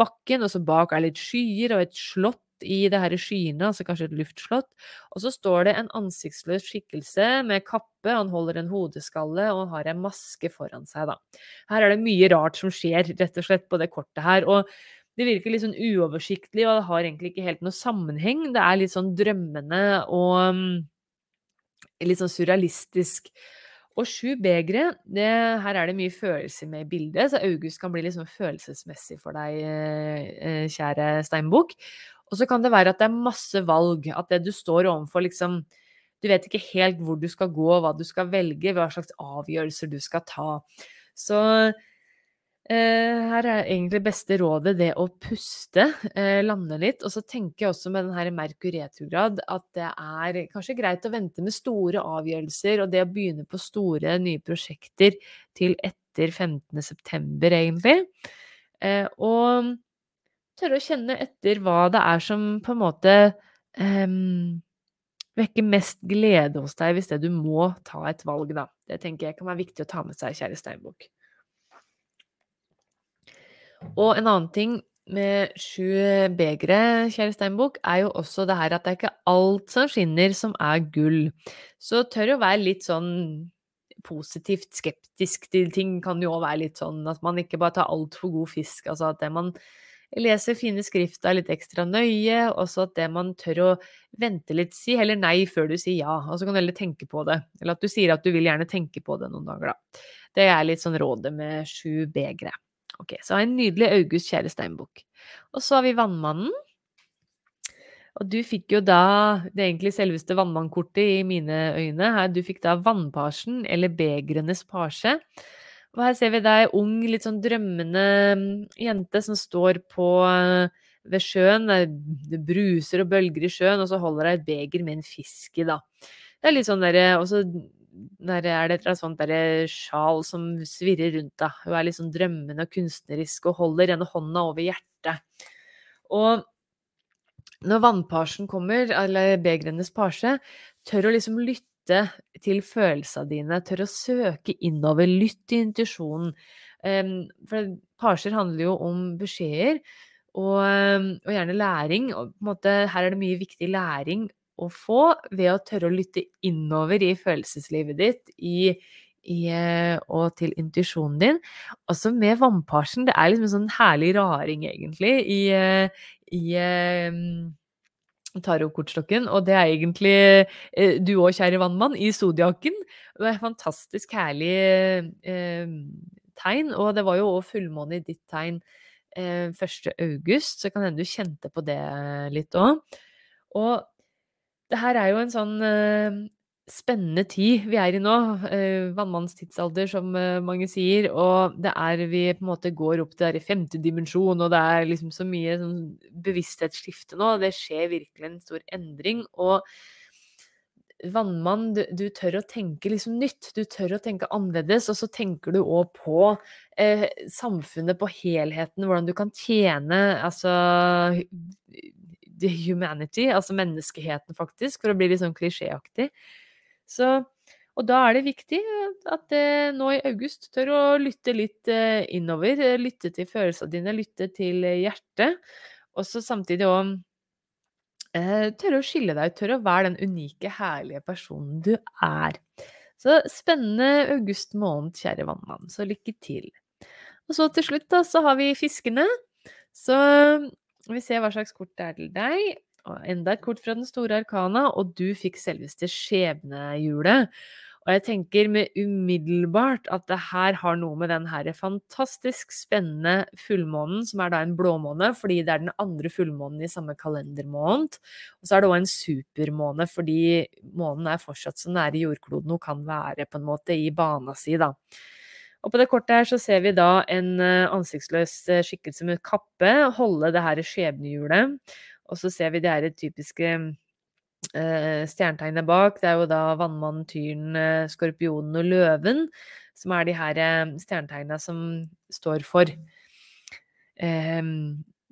bakken, og så bak er litt skyer og et slott i det her skyene, altså kanskje et luftslott. Og så står det en ansiktsløs skikkelse med kappe, han holder en hodeskalle og har en maske foran seg, da. Her er det mye rart som skjer, rett og slett, på det kortet her. og det virker litt sånn uoversiktlig, og det har egentlig ikke helt noe sammenheng. Det er litt sånn drømmende og mm, litt sånn surrealistisk. Og sju begre, her er det mye følelser med i bildet, så august kan bli litt sånn følelsesmessig for deg, eh, eh, kjære steinbukk. Og så kan det være at det er masse valg, at det du står overfor liksom Du vet ikke helt hvor du skal gå, hva du skal velge, hva slags avgjørelser du skal ta. Så Eh, her er egentlig beste rådet det å puste, eh, lande litt. Og så tenker jeg også med den her Merkur retrograd at det er kanskje greit å vente med store avgjørelser og det å begynne på store, nye prosjekter til etter 15. september, egentlig. Eh, og tørre å kjenne etter hva det er som på en måte um, vekker mest glede hos deg, hvis det du må ta et valg, da. Det tenker jeg kan være viktig å ta med seg, kjære Steinbukk. Og en annen ting med sju begre, kjære Steinbukk, er jo også det her at det er ikke alt som skinner som er gull. Så tør å være litt sånn positivt skeptisk til ting kan jo òg være litt sånn at man ikke bare tar altfor god fisk. Altså at det man leser fine skrifter litt ekstra nøye, og så at det man tør å vente litt, si heller nei før du sier ja, og så kan du heller tenke på det. Eller at du sier at du vil gjerne tenke på det noen dager, da. Det er litt sånn rådet med sju begre. Ok, så jeg en nydelig August Kjære Steinbukk. Og så har vi Vannmannen. Og du fikk jo da det egentlig selveste vannmannkortet i mine øyne. Her, du fikk da Vannparsen, eller Begrenes pasje. Og her ser vi deg ung, litt sånn drømmende mm, jente som står på eh, ved sjøen. Det bruser og bølger i sjøen, og så holder hun et beger med en fisk i, da. Det er litt sånn derre Og så der er det et sånt sjal som svirrer rundt da. Hun er litt sånn drømmende og kunstnerisk og holder ene hånda over hjertet. Og når vannparsen kommer, eller begerenes parse, tør å liksom lytte til følelsene dine, tør å søke innover, lytt til intuisjonen. For parser handler jo om beskjeder, og, og gjerne læring. Og måte, her er det mye viktig læring å få ved å tørre å lytte innover i følelseslivet ditt, i, i, eh, og til intuisjonen din. Også med vannparsen. Det er liksom en sånn herlig raring, egentlig, i, eh, i tarotkortstokken. Og det er egentlig du òg, kjære vannmann, i et fantastisk herlig eh, tegn. Og det var jo òg fullmåne i ditt tegn eh, 1. august, så kan hende du kjente på det litt òg. Og det her er jo en sånn uh, spennende tid vi er i nå. Uh, vannmannens tidsalder, som uh, mange sier. Og det er vi på en måte går opp til femte dimensjon, og det er liksom så mye sånn, bevissthetsskifte nå. Det skjer virkelig en stor endring. Og vannmann, du, du, tør å tenke liksom nytt. Du tør å tenke annerledes, og så tenker du òg på eh, samfunnet, på helheten, hvordan du kan tjene altså humanity, altså menneskeheten, faktisk, for å bli litt sånn klisjéaktig. Så, og da er det viktig at det nå i august tør å lytte litt eh, innover. Eh, lytte til følelsene dine, lytte til hjertet. Og så samtidig òg eh, tørre å skille deg, tørre å være den unike, herlige personen du er. Så spennende august måned, kjære vannmann. Så lykke til. Og så til slutt, da, så har vi fiskene. Så vi ser hva slags kort det er til deg. Enda et kort fra den store arkana, og du fikk selveste skjebnehjulet. Og jeg tenker med umiddelbart at det her har noe med den her fantastisk spennende fullmånen, som er da en blåmåne, fordi det er den andre fullmånen i samme kalendermåned. Og så er det òg en supermåne, fordi månen er fortsatt så nære jordkloden hun kan være, på en måte, i bana si, da. Og på det kortet her så ser vi da en eh, ansiktsløs eh, skikkelse med kappe holde det her skjebnehjulet. Og så ser vi det her typiske eh, stjernetegnet bak. Det er jo da vannmannen, tyren, skorpionen og løven som er de her stjernetegnene som står for. Eh,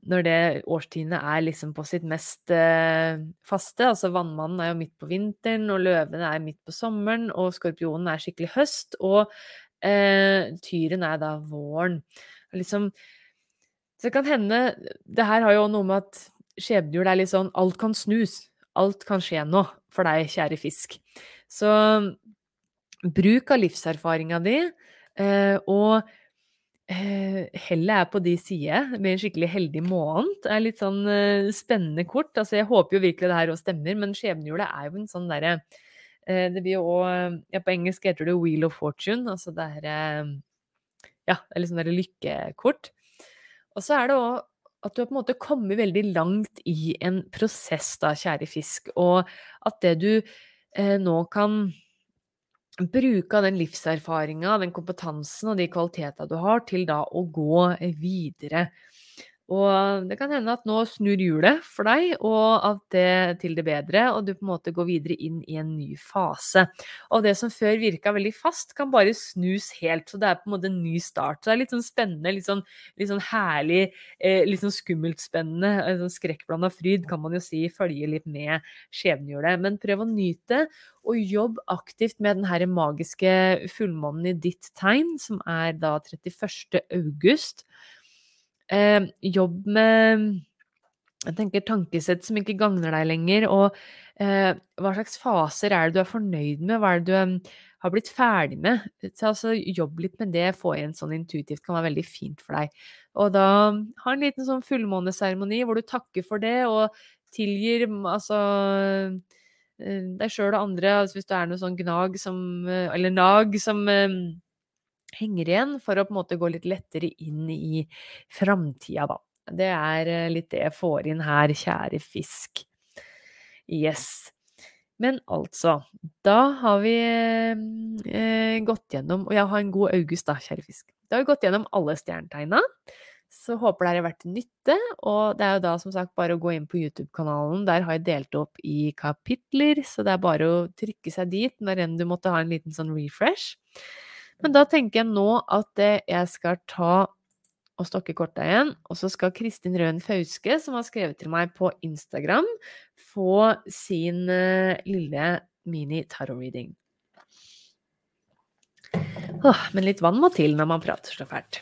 når det årstidene er liksom på sitt mest eh, faste. Altså vannmannen er jo midt på vinteren, og løvene er midt på sommeren, og skorpionen er skikkelig høst. Og Eh, tyren er da våren. Liksom Så det kan hende Det her har jo noe med at skjebnehjul er litt sånn Alt kan snus. Alt kan skje nå for deg, kjære fisk. Så bruk av livserfaringa di, eh, og eh, hellet er på de side med en skikkelig heldig måned. Det er litt sånn eh, spennende kort. Altså, jeg håper jo virkelig det her òg stemmer, men skjebnehjulet er jo en sånn derre det blir jo òg ja, På engelsk heter det Wheel of Fortune. Altså det er eh, Ja, det er litt sånn derre lykkekort. Og så er det òg at du har på en måte kommet veldig langt i en prosess, da, kjære fisk, og at det du eh, nå kan bruke av den livserfaringa, den kompetansen og de kvalitetene du har, til da å gå videre. Og det kan hende at nå snur hjulet for deg, og at det til det bedre, og du på en måte går videre inn i en ny fase. Og det som før virka veldig fast, kan bare snus helt. Så det er på en måte en ny start. Så det er litt sånn spennende, litt sånn, litt sånn herlig, eh, litt sånn skummelt spennende. Sånn skrekkblanda fryd, kan man jo si, følger litt med skjebnehjulet. Men prøv å nyte, og jobb aktivt med den her magiske fullmånen i ditt tegn, som er da 31. august. Eh, jobb med jeg tenker tankesett som ikke gagner deg lenger, og eh, hva slags faser er det du er fornøyd med, hva er det du um, har blitt ferdig med? Så altså, jobb litt med det, få igjen sånn intuitivt, kan være veldig fint for deg. Og da ha en liten sånn fullmåneseremoni hvor du takker for det, og tilgir altså eh, deg sjøl og andre, altså hvis du er noe sånn gnag som eh, Eller nag som henger igjen, for å på en måte gå litt lettere inn i framtida, da. Det er eh, litt det jeg får inn her, kjære fisk. Yes. Men altså, da har vi eh, gått gjennom Og jeg har en god august, da, kjære fisk. Da har vi gått gjennom alle stjernetegna. Så håper det har vært til nytte. Og det er jo da som sagt bare å gå inn på YouTube-kanalen. Der har jeg delt opp i kapitler, så det er bare å trykke seg dit når enn du måtte ha en liten sånn refresh. Men da tenker jeg nå at jeg skal ta og stokke korta igjen, og så skal Kristin Røen Fauske, som har skrevet til meg på Instagram, få sin uh, lille mini-tarot-reading. Men litt vann må til når man prater så fælt.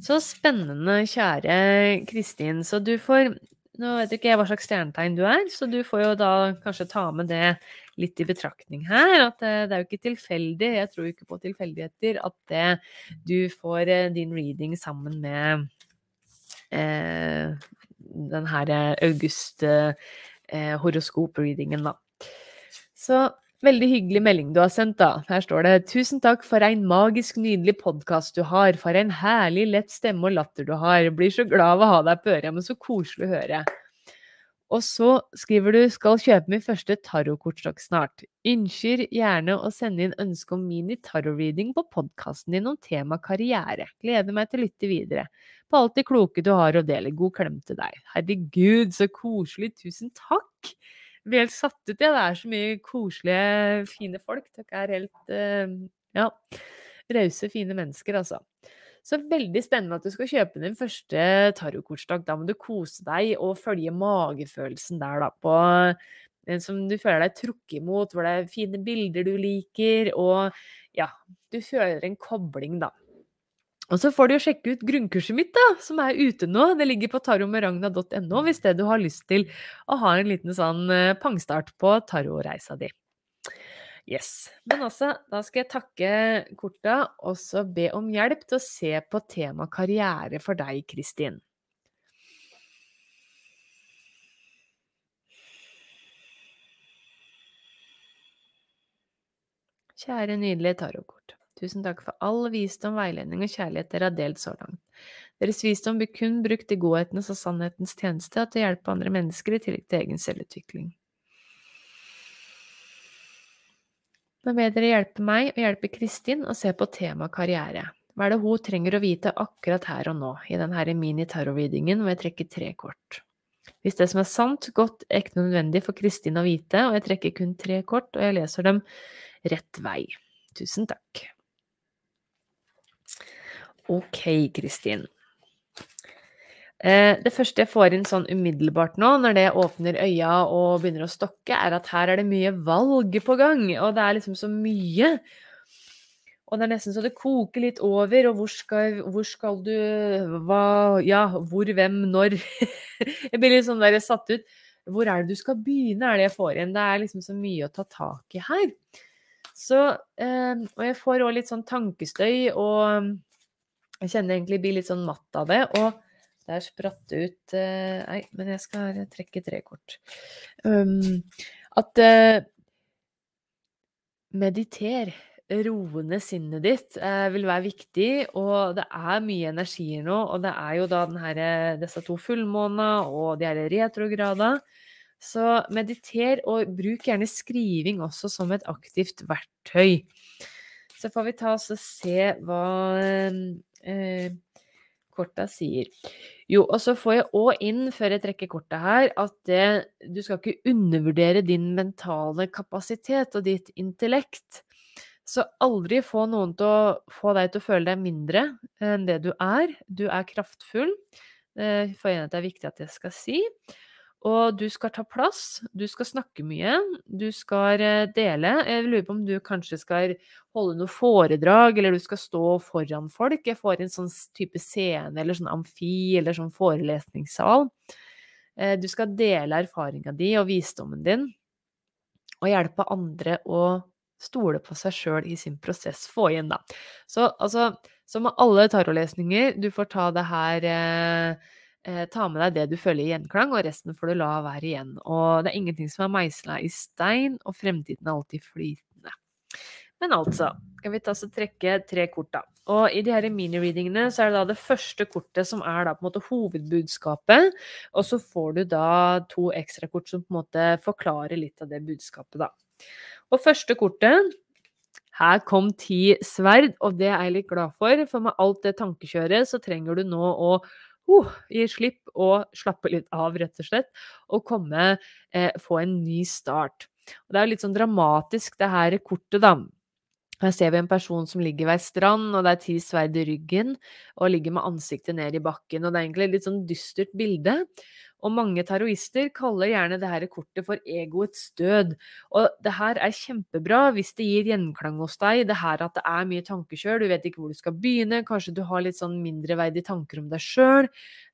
Så spennende, kjære Kristin. Så du får Nå vet ikke jeg hva slags stjernetegn du er, så du får jo da kanskje ta med det litt i betraktning her. At eh, det er jo ikke tilfeldig, jeg tror ikke på tilfeldigheter, at det, du får eh, din reading sammen med eh, den her august eh, horoskop-readingen, da. Så Veldig hyggelig melding du har sendt, da. Her står det 'Tusen takk for en magisk nydelig podkast du har. For en herlig lett stemme og latter du har. Blir så glad av å ha deg på øret. Men så koselig å høre. Og så skriver du 'skal kjøpe min første tarotkortstokk snart'. Ønsker gjerne å sende inn ønske om mini-tarot-reading på podkasten din om tema karriere. Gleder meg til å lytte videre. På alt det kloke du har å dele. God klem til deg. Herregud, så koselig. Tusen takk. Jeg blir helt satt ut, jeg. Ja. Det er så mye koselige, fine folk. Dere er helt uh, ja, rause, fine mennesker, altså. Så veldig spennende at du skal kjøpe din første tarotkortstokk. Da må du kose deg og følge magefølelsen der, da, på den som du føler deg trukket imot, hvor det er fine bilder du liker, og ja, du føler en kobling, da. Og så får du jo sjekke ut grunnkurset mitt, da, som er ute nå. Det ligger på taromeragna.no hvis det du har lyst til å ha en liten sånn eh, pangstart på tarotreisa di. Yes. Men altså, da skal jeg takke korta og så be om hjelp til å se på tema karriere for deg, Kristin. Kjære nydelige tarotkort. Tusen takk for all visdom, veiledning og kjærlighet dere har delt så langt. Deres visdom blir kun brukt i godhetens og sannhetens tjeneste og til å hjelpe andre mennesker i tillegg til egen selvutvikling. Nå ber dere hjelpe meg og hjelpe Kristin å se på temaet karriere. Hva er det hun trenger å vite akkurat her og nå, i denne mini-tarot-readingen hvor jeg trekker tre kort? Hvis det som er sant, godt, ekte ikke nødvendig for Kristin å vite, og jeg trekker kun tre kort, og jeg leser dem rett vei. Tusen takk. Ok, Kristin. Eh, det første jeg får inn sånn umiddelbart nå, når det åpner øya og begynner å stokke, er at her er det mye valg på gang, og det er liksom så mye. Og det er nesten så det koker litt over, og hvor skal, hvor skal du Hva Ja, hvor, hvem, når? jeg blir litt sånn der satt ut. Hvor er det du skal begynne, er det jeg får inn. Det er liksom så mye å ta tak i her. Så eh, Og jeg får òg litt sånn tankestøy, og jeg kjenner egentlig jeg blir litt sånn matt av det. og der spratt det ut uh, Nei, men jeg skal trekke tre kort. Um, at uh, mediter. Roe ned sinnet ditt uh, vil være viktig, og det er mye energier nå. Og det er jo da her, disse to fullmånene og de her retrograda. Så mediter, og bruk gjerne skriving også som et aktivt verktøy. Så får vi ta oss og se hva eh, korta sier. Jo, og så får jeg òg inn, før jeg trekker kortet her, at det, du skal ikke undervurdere din mentale kapasitet og ditt intellekt. Så aldri få noen til å få deg til å føle deg mindre enn det du er. Du er kraftfull. Det får jeg at det er viktig at jeg skal si. Og du skal ta plass, du skal snakke mye, du skal eh, dele. Jeg lurer på om du kanskje skal holde noe foredrag, eller du skal stå foran folk. Jeg får en sånn type scene, eller sånn amfi, eller sånn forelesningssal. Eh, du skal dele erfaringa di og visdommen din, og hjelpe andre å stole på seg sjøl i sin prosess. Få igjen, da. Så altså, som med alle tarotlesninger, du får ta det her eh, Eh, ta med deg det du føler i gjenklang, og resten får du la være igjen. Og det er ingenting som er meisla i stein, og fremtiden er alltid flytende. Men altså, skal vi ta så trekke tre kort, da. Og i de her mini-readingene så er det da det første kortet som er da på en måte hovedbudskapet, og så får du da to ekstrakort som på en måte forklarer litt av det budskapet, da. Og første kortet her kom ti sverd, og det er jeg litt glad for, for med alt det tankekjøret så trenger du nå å uh, gi slipp og slappe litt av, rett og slett, og komme eh, Få en ny start. Og det er jo litt sånn dramatisk, det her kortet, da. Her ser vi en person som ligger ved ei strand, og det er ti sverd i ryggen, og ligger med ansiktet ned i bakken. Og det er egentlig et litt sånn dystert bilde. Og mange taroister kaller gjerne det her kortet for egoets død. Og det her er kjempebra hvis det gir gjenklang hos deg, det her at det er mye tankekjør, du vet ikke hvor du skal begynne, kanskje du har litt sånn mindreverdige tanker om deg sjøl.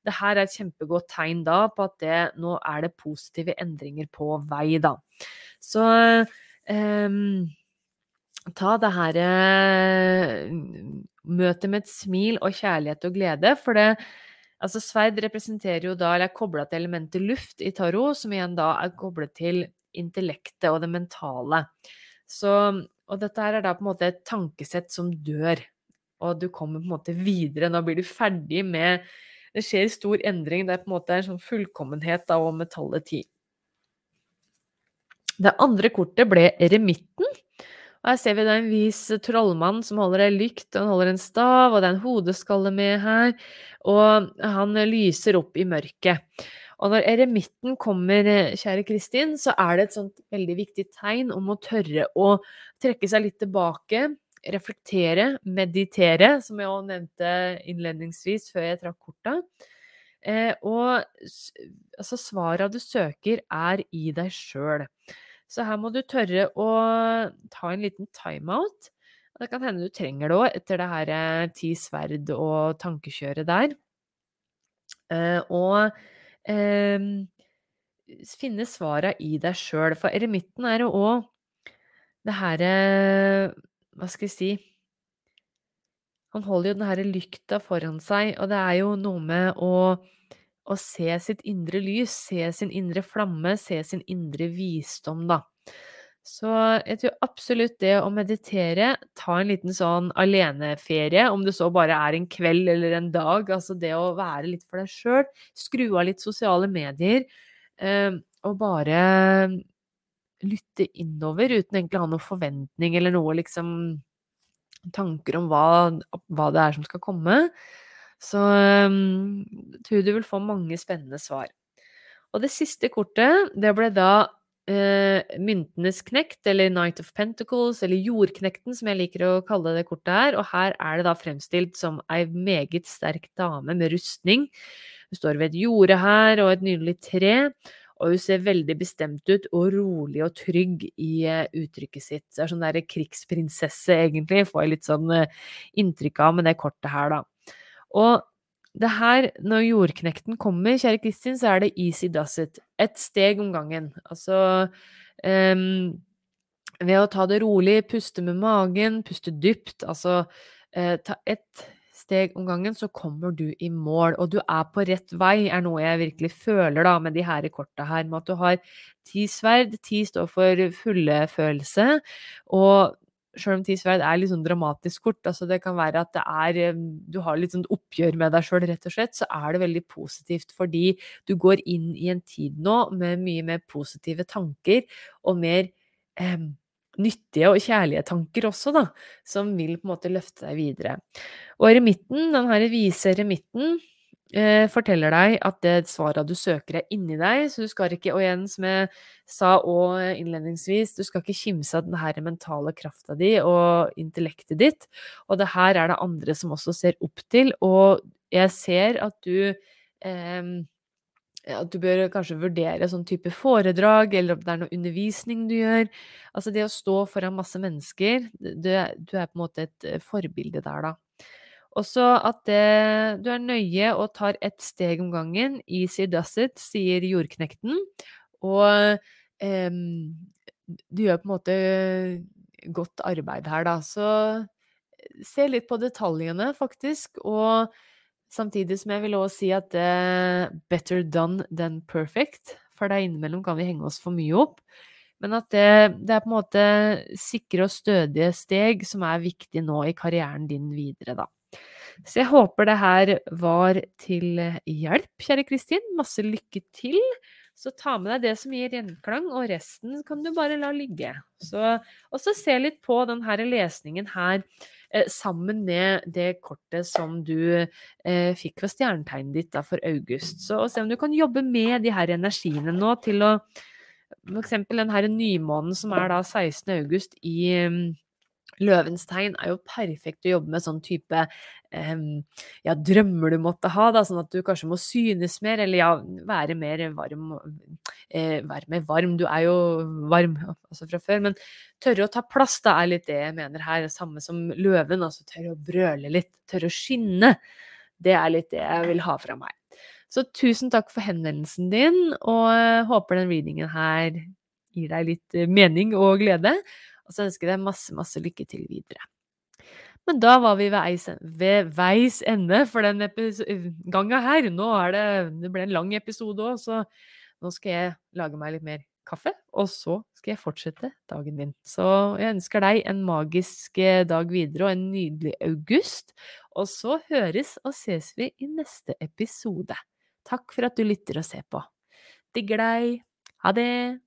Det her er et kjempegodt tegn da på at det, nå er det positive endringer på vei, da. Så um, ta det her eh, møtet med et smil og kjærlighet og glede, for det Altså sverd representerer jo da, eller er kobla til elementet luft i tarot, som igjen da er koblet til intellektet og det mentale. Så, og dette her er da på en måte et tankesett som dør, og du kommer på en måte videre. Nå blir du ferdig med Det skjer stor endring, det er på en måte en sånn fullkommenhet da, og metallet ti. Det andre kortet ble eremitten. Og her ser vi det er en vis trollmann som holder ei lykt, og han holder en stav, og det er en hodeskalle med her, og han lyser opp i mørket. Og når eremitten kommer, kjære Kristin, så er det et sånt veldig viktig tegn om å tørre å trekke seg litt tilbake, reflektere, meditere, som jeg også nevnte innledningsvis før jeg trakk korta. Eh, og altså, svara du søker, er i deg sjøl. Så her må du tørre å ta en liten timeout. Det kan hende du trenger det òg, etter det her eh, ti sverd og tankekjøret der. Uh, og uh, finne svara i deg sjøl. For eremitten er jo òg det herre Hva skal jeg si Han holder jo den herre lykta foran seg, og det er jo noe med å å se sitt indre lys, se sin indre flamme, se sin indre visdom, da. Så jeg tror absolutt det å meditere, ta en liten sånn aleneferie, om det så bare er en kveld eller en dag, altså det å være litt for deg sjøl, skru av litt sosiale medier, eh, og bare lytte innover uten egentlig å ha noen forventning eller noe liksom tanker om hva, hva det er som skal komme. Så um, tror du vil få mange spennende svar. Og det siste kortet, det ble da uh, myntenes knekt, eller Night of Pentacles, eller jordknekten, som jeg liker å kalle det kortet her. Og her er det da fremstilt som ei meget sterk dame med rustning. Hun står ved et jorde her og et nydelig tre. Og hun ser veldig bestemt ut og rolig og trygg i uh, uttrykket sitt. Det er sånn der krigsprinsesse, egentlig, får jeg litt sånn uh, inntrykk av med det kortet her, da. Og det her, når jordknekten kommer, kjære Kristin, så er det easy does it. Ett steg om gangen. Altså um, ved å ta det rolig, puste med magen, puste dypt, altså uh, ta ett steg om gangen, så kommer du i mål. Og du er på rett vei, er noe jeg virkelig føler da med de her korta her. Med at du har ti sverd. Ti står for fulle følelse. Og sjøl om ti sverd er litt sånn dramatisk kort, altså det kan være at er eh, Du har litt sånn oppgjør med deg sjøl, rett og slett, så er det veldig positivt fordi du går inn i en tid nå med mye mer positive tanker og mer eh, nyttige og kjærlige tanker også, da, som vil på en måte løfte deg videre. Og eremitten, den her vise eremitten, forteller deg at det svaret du søker, er inni deg, så du skal ikke, og igjen som jeg sa òg innledningsvis, du skal ikke kimse av den her mentale krafta di og intellektet ditt, og det her er det andre som også ser opp til, og jeg ser at du eh, at du bør kanskje vurdere sånn type foredrag, eller om det er noe undervisning du gjør. Altså det å stå foran masse mennesker, du, du er på en måte et eh, forbilde der, da. Også at det, du er nøye og tar ett steg om gangen. Easy does it, sier jordknekten. Og eh, du gjør på en måte godt arbeid her, da. Så se litt på detaljene, faktisk. Og samtidig som jeg vil også si at eh, better done than perfect. For der innimellom kan vi henge oss for mye opp. Men at det, det, er på en måte sikre og stødige steg som er viktig nå i karrieren din videre, da. Så jeg håper det her var til hjelp, kjære Kristin. Masse lykke til. Så ta med deg det som gir gjenklang, og resten kan du bare la ligge. og så se litt på denne lesningen her eh, sammen med det kortet som du eh, fikk fra stjernetegnet ditt da, for august. Så se om du kan jobbe med de her energiene nå til å For eksempel den nymånen som er da 16. august i Løvens tegn er jo perfekt å jobbe med sånn type um, ja, drømmer du måtte ha, da, sånn at du kanskje må synes mer, eller ja, være mer varm. Eh, være mer varm. Du er jo varm altså fra før, men tørre å ta plass, da, er litt det jeg mener her. Samme som løven, altså tørre å brøle litt, tørre å skinne. Det er litt det jeg vil ha fra meg. Så tusen takk for henvendelsen din, og håper den readingen her gir deg litt eh, mening og glede. Og så ønsker jeg deg masse, masse lykke til videre. Men da var vi ved, eis, ved veis ende for den ganga her. Nå er det Det ble en lang episode òg, så nå skal jeg lage meg litt mer kaffe, og så skal jeg fortsette dagen min. Så jeg ønsker deg en magisk eh, dag videre og en nydelig august. Og så høres og ses vi i neste episode. Takk for at du lytter og ser på. Digger deg. Ha det!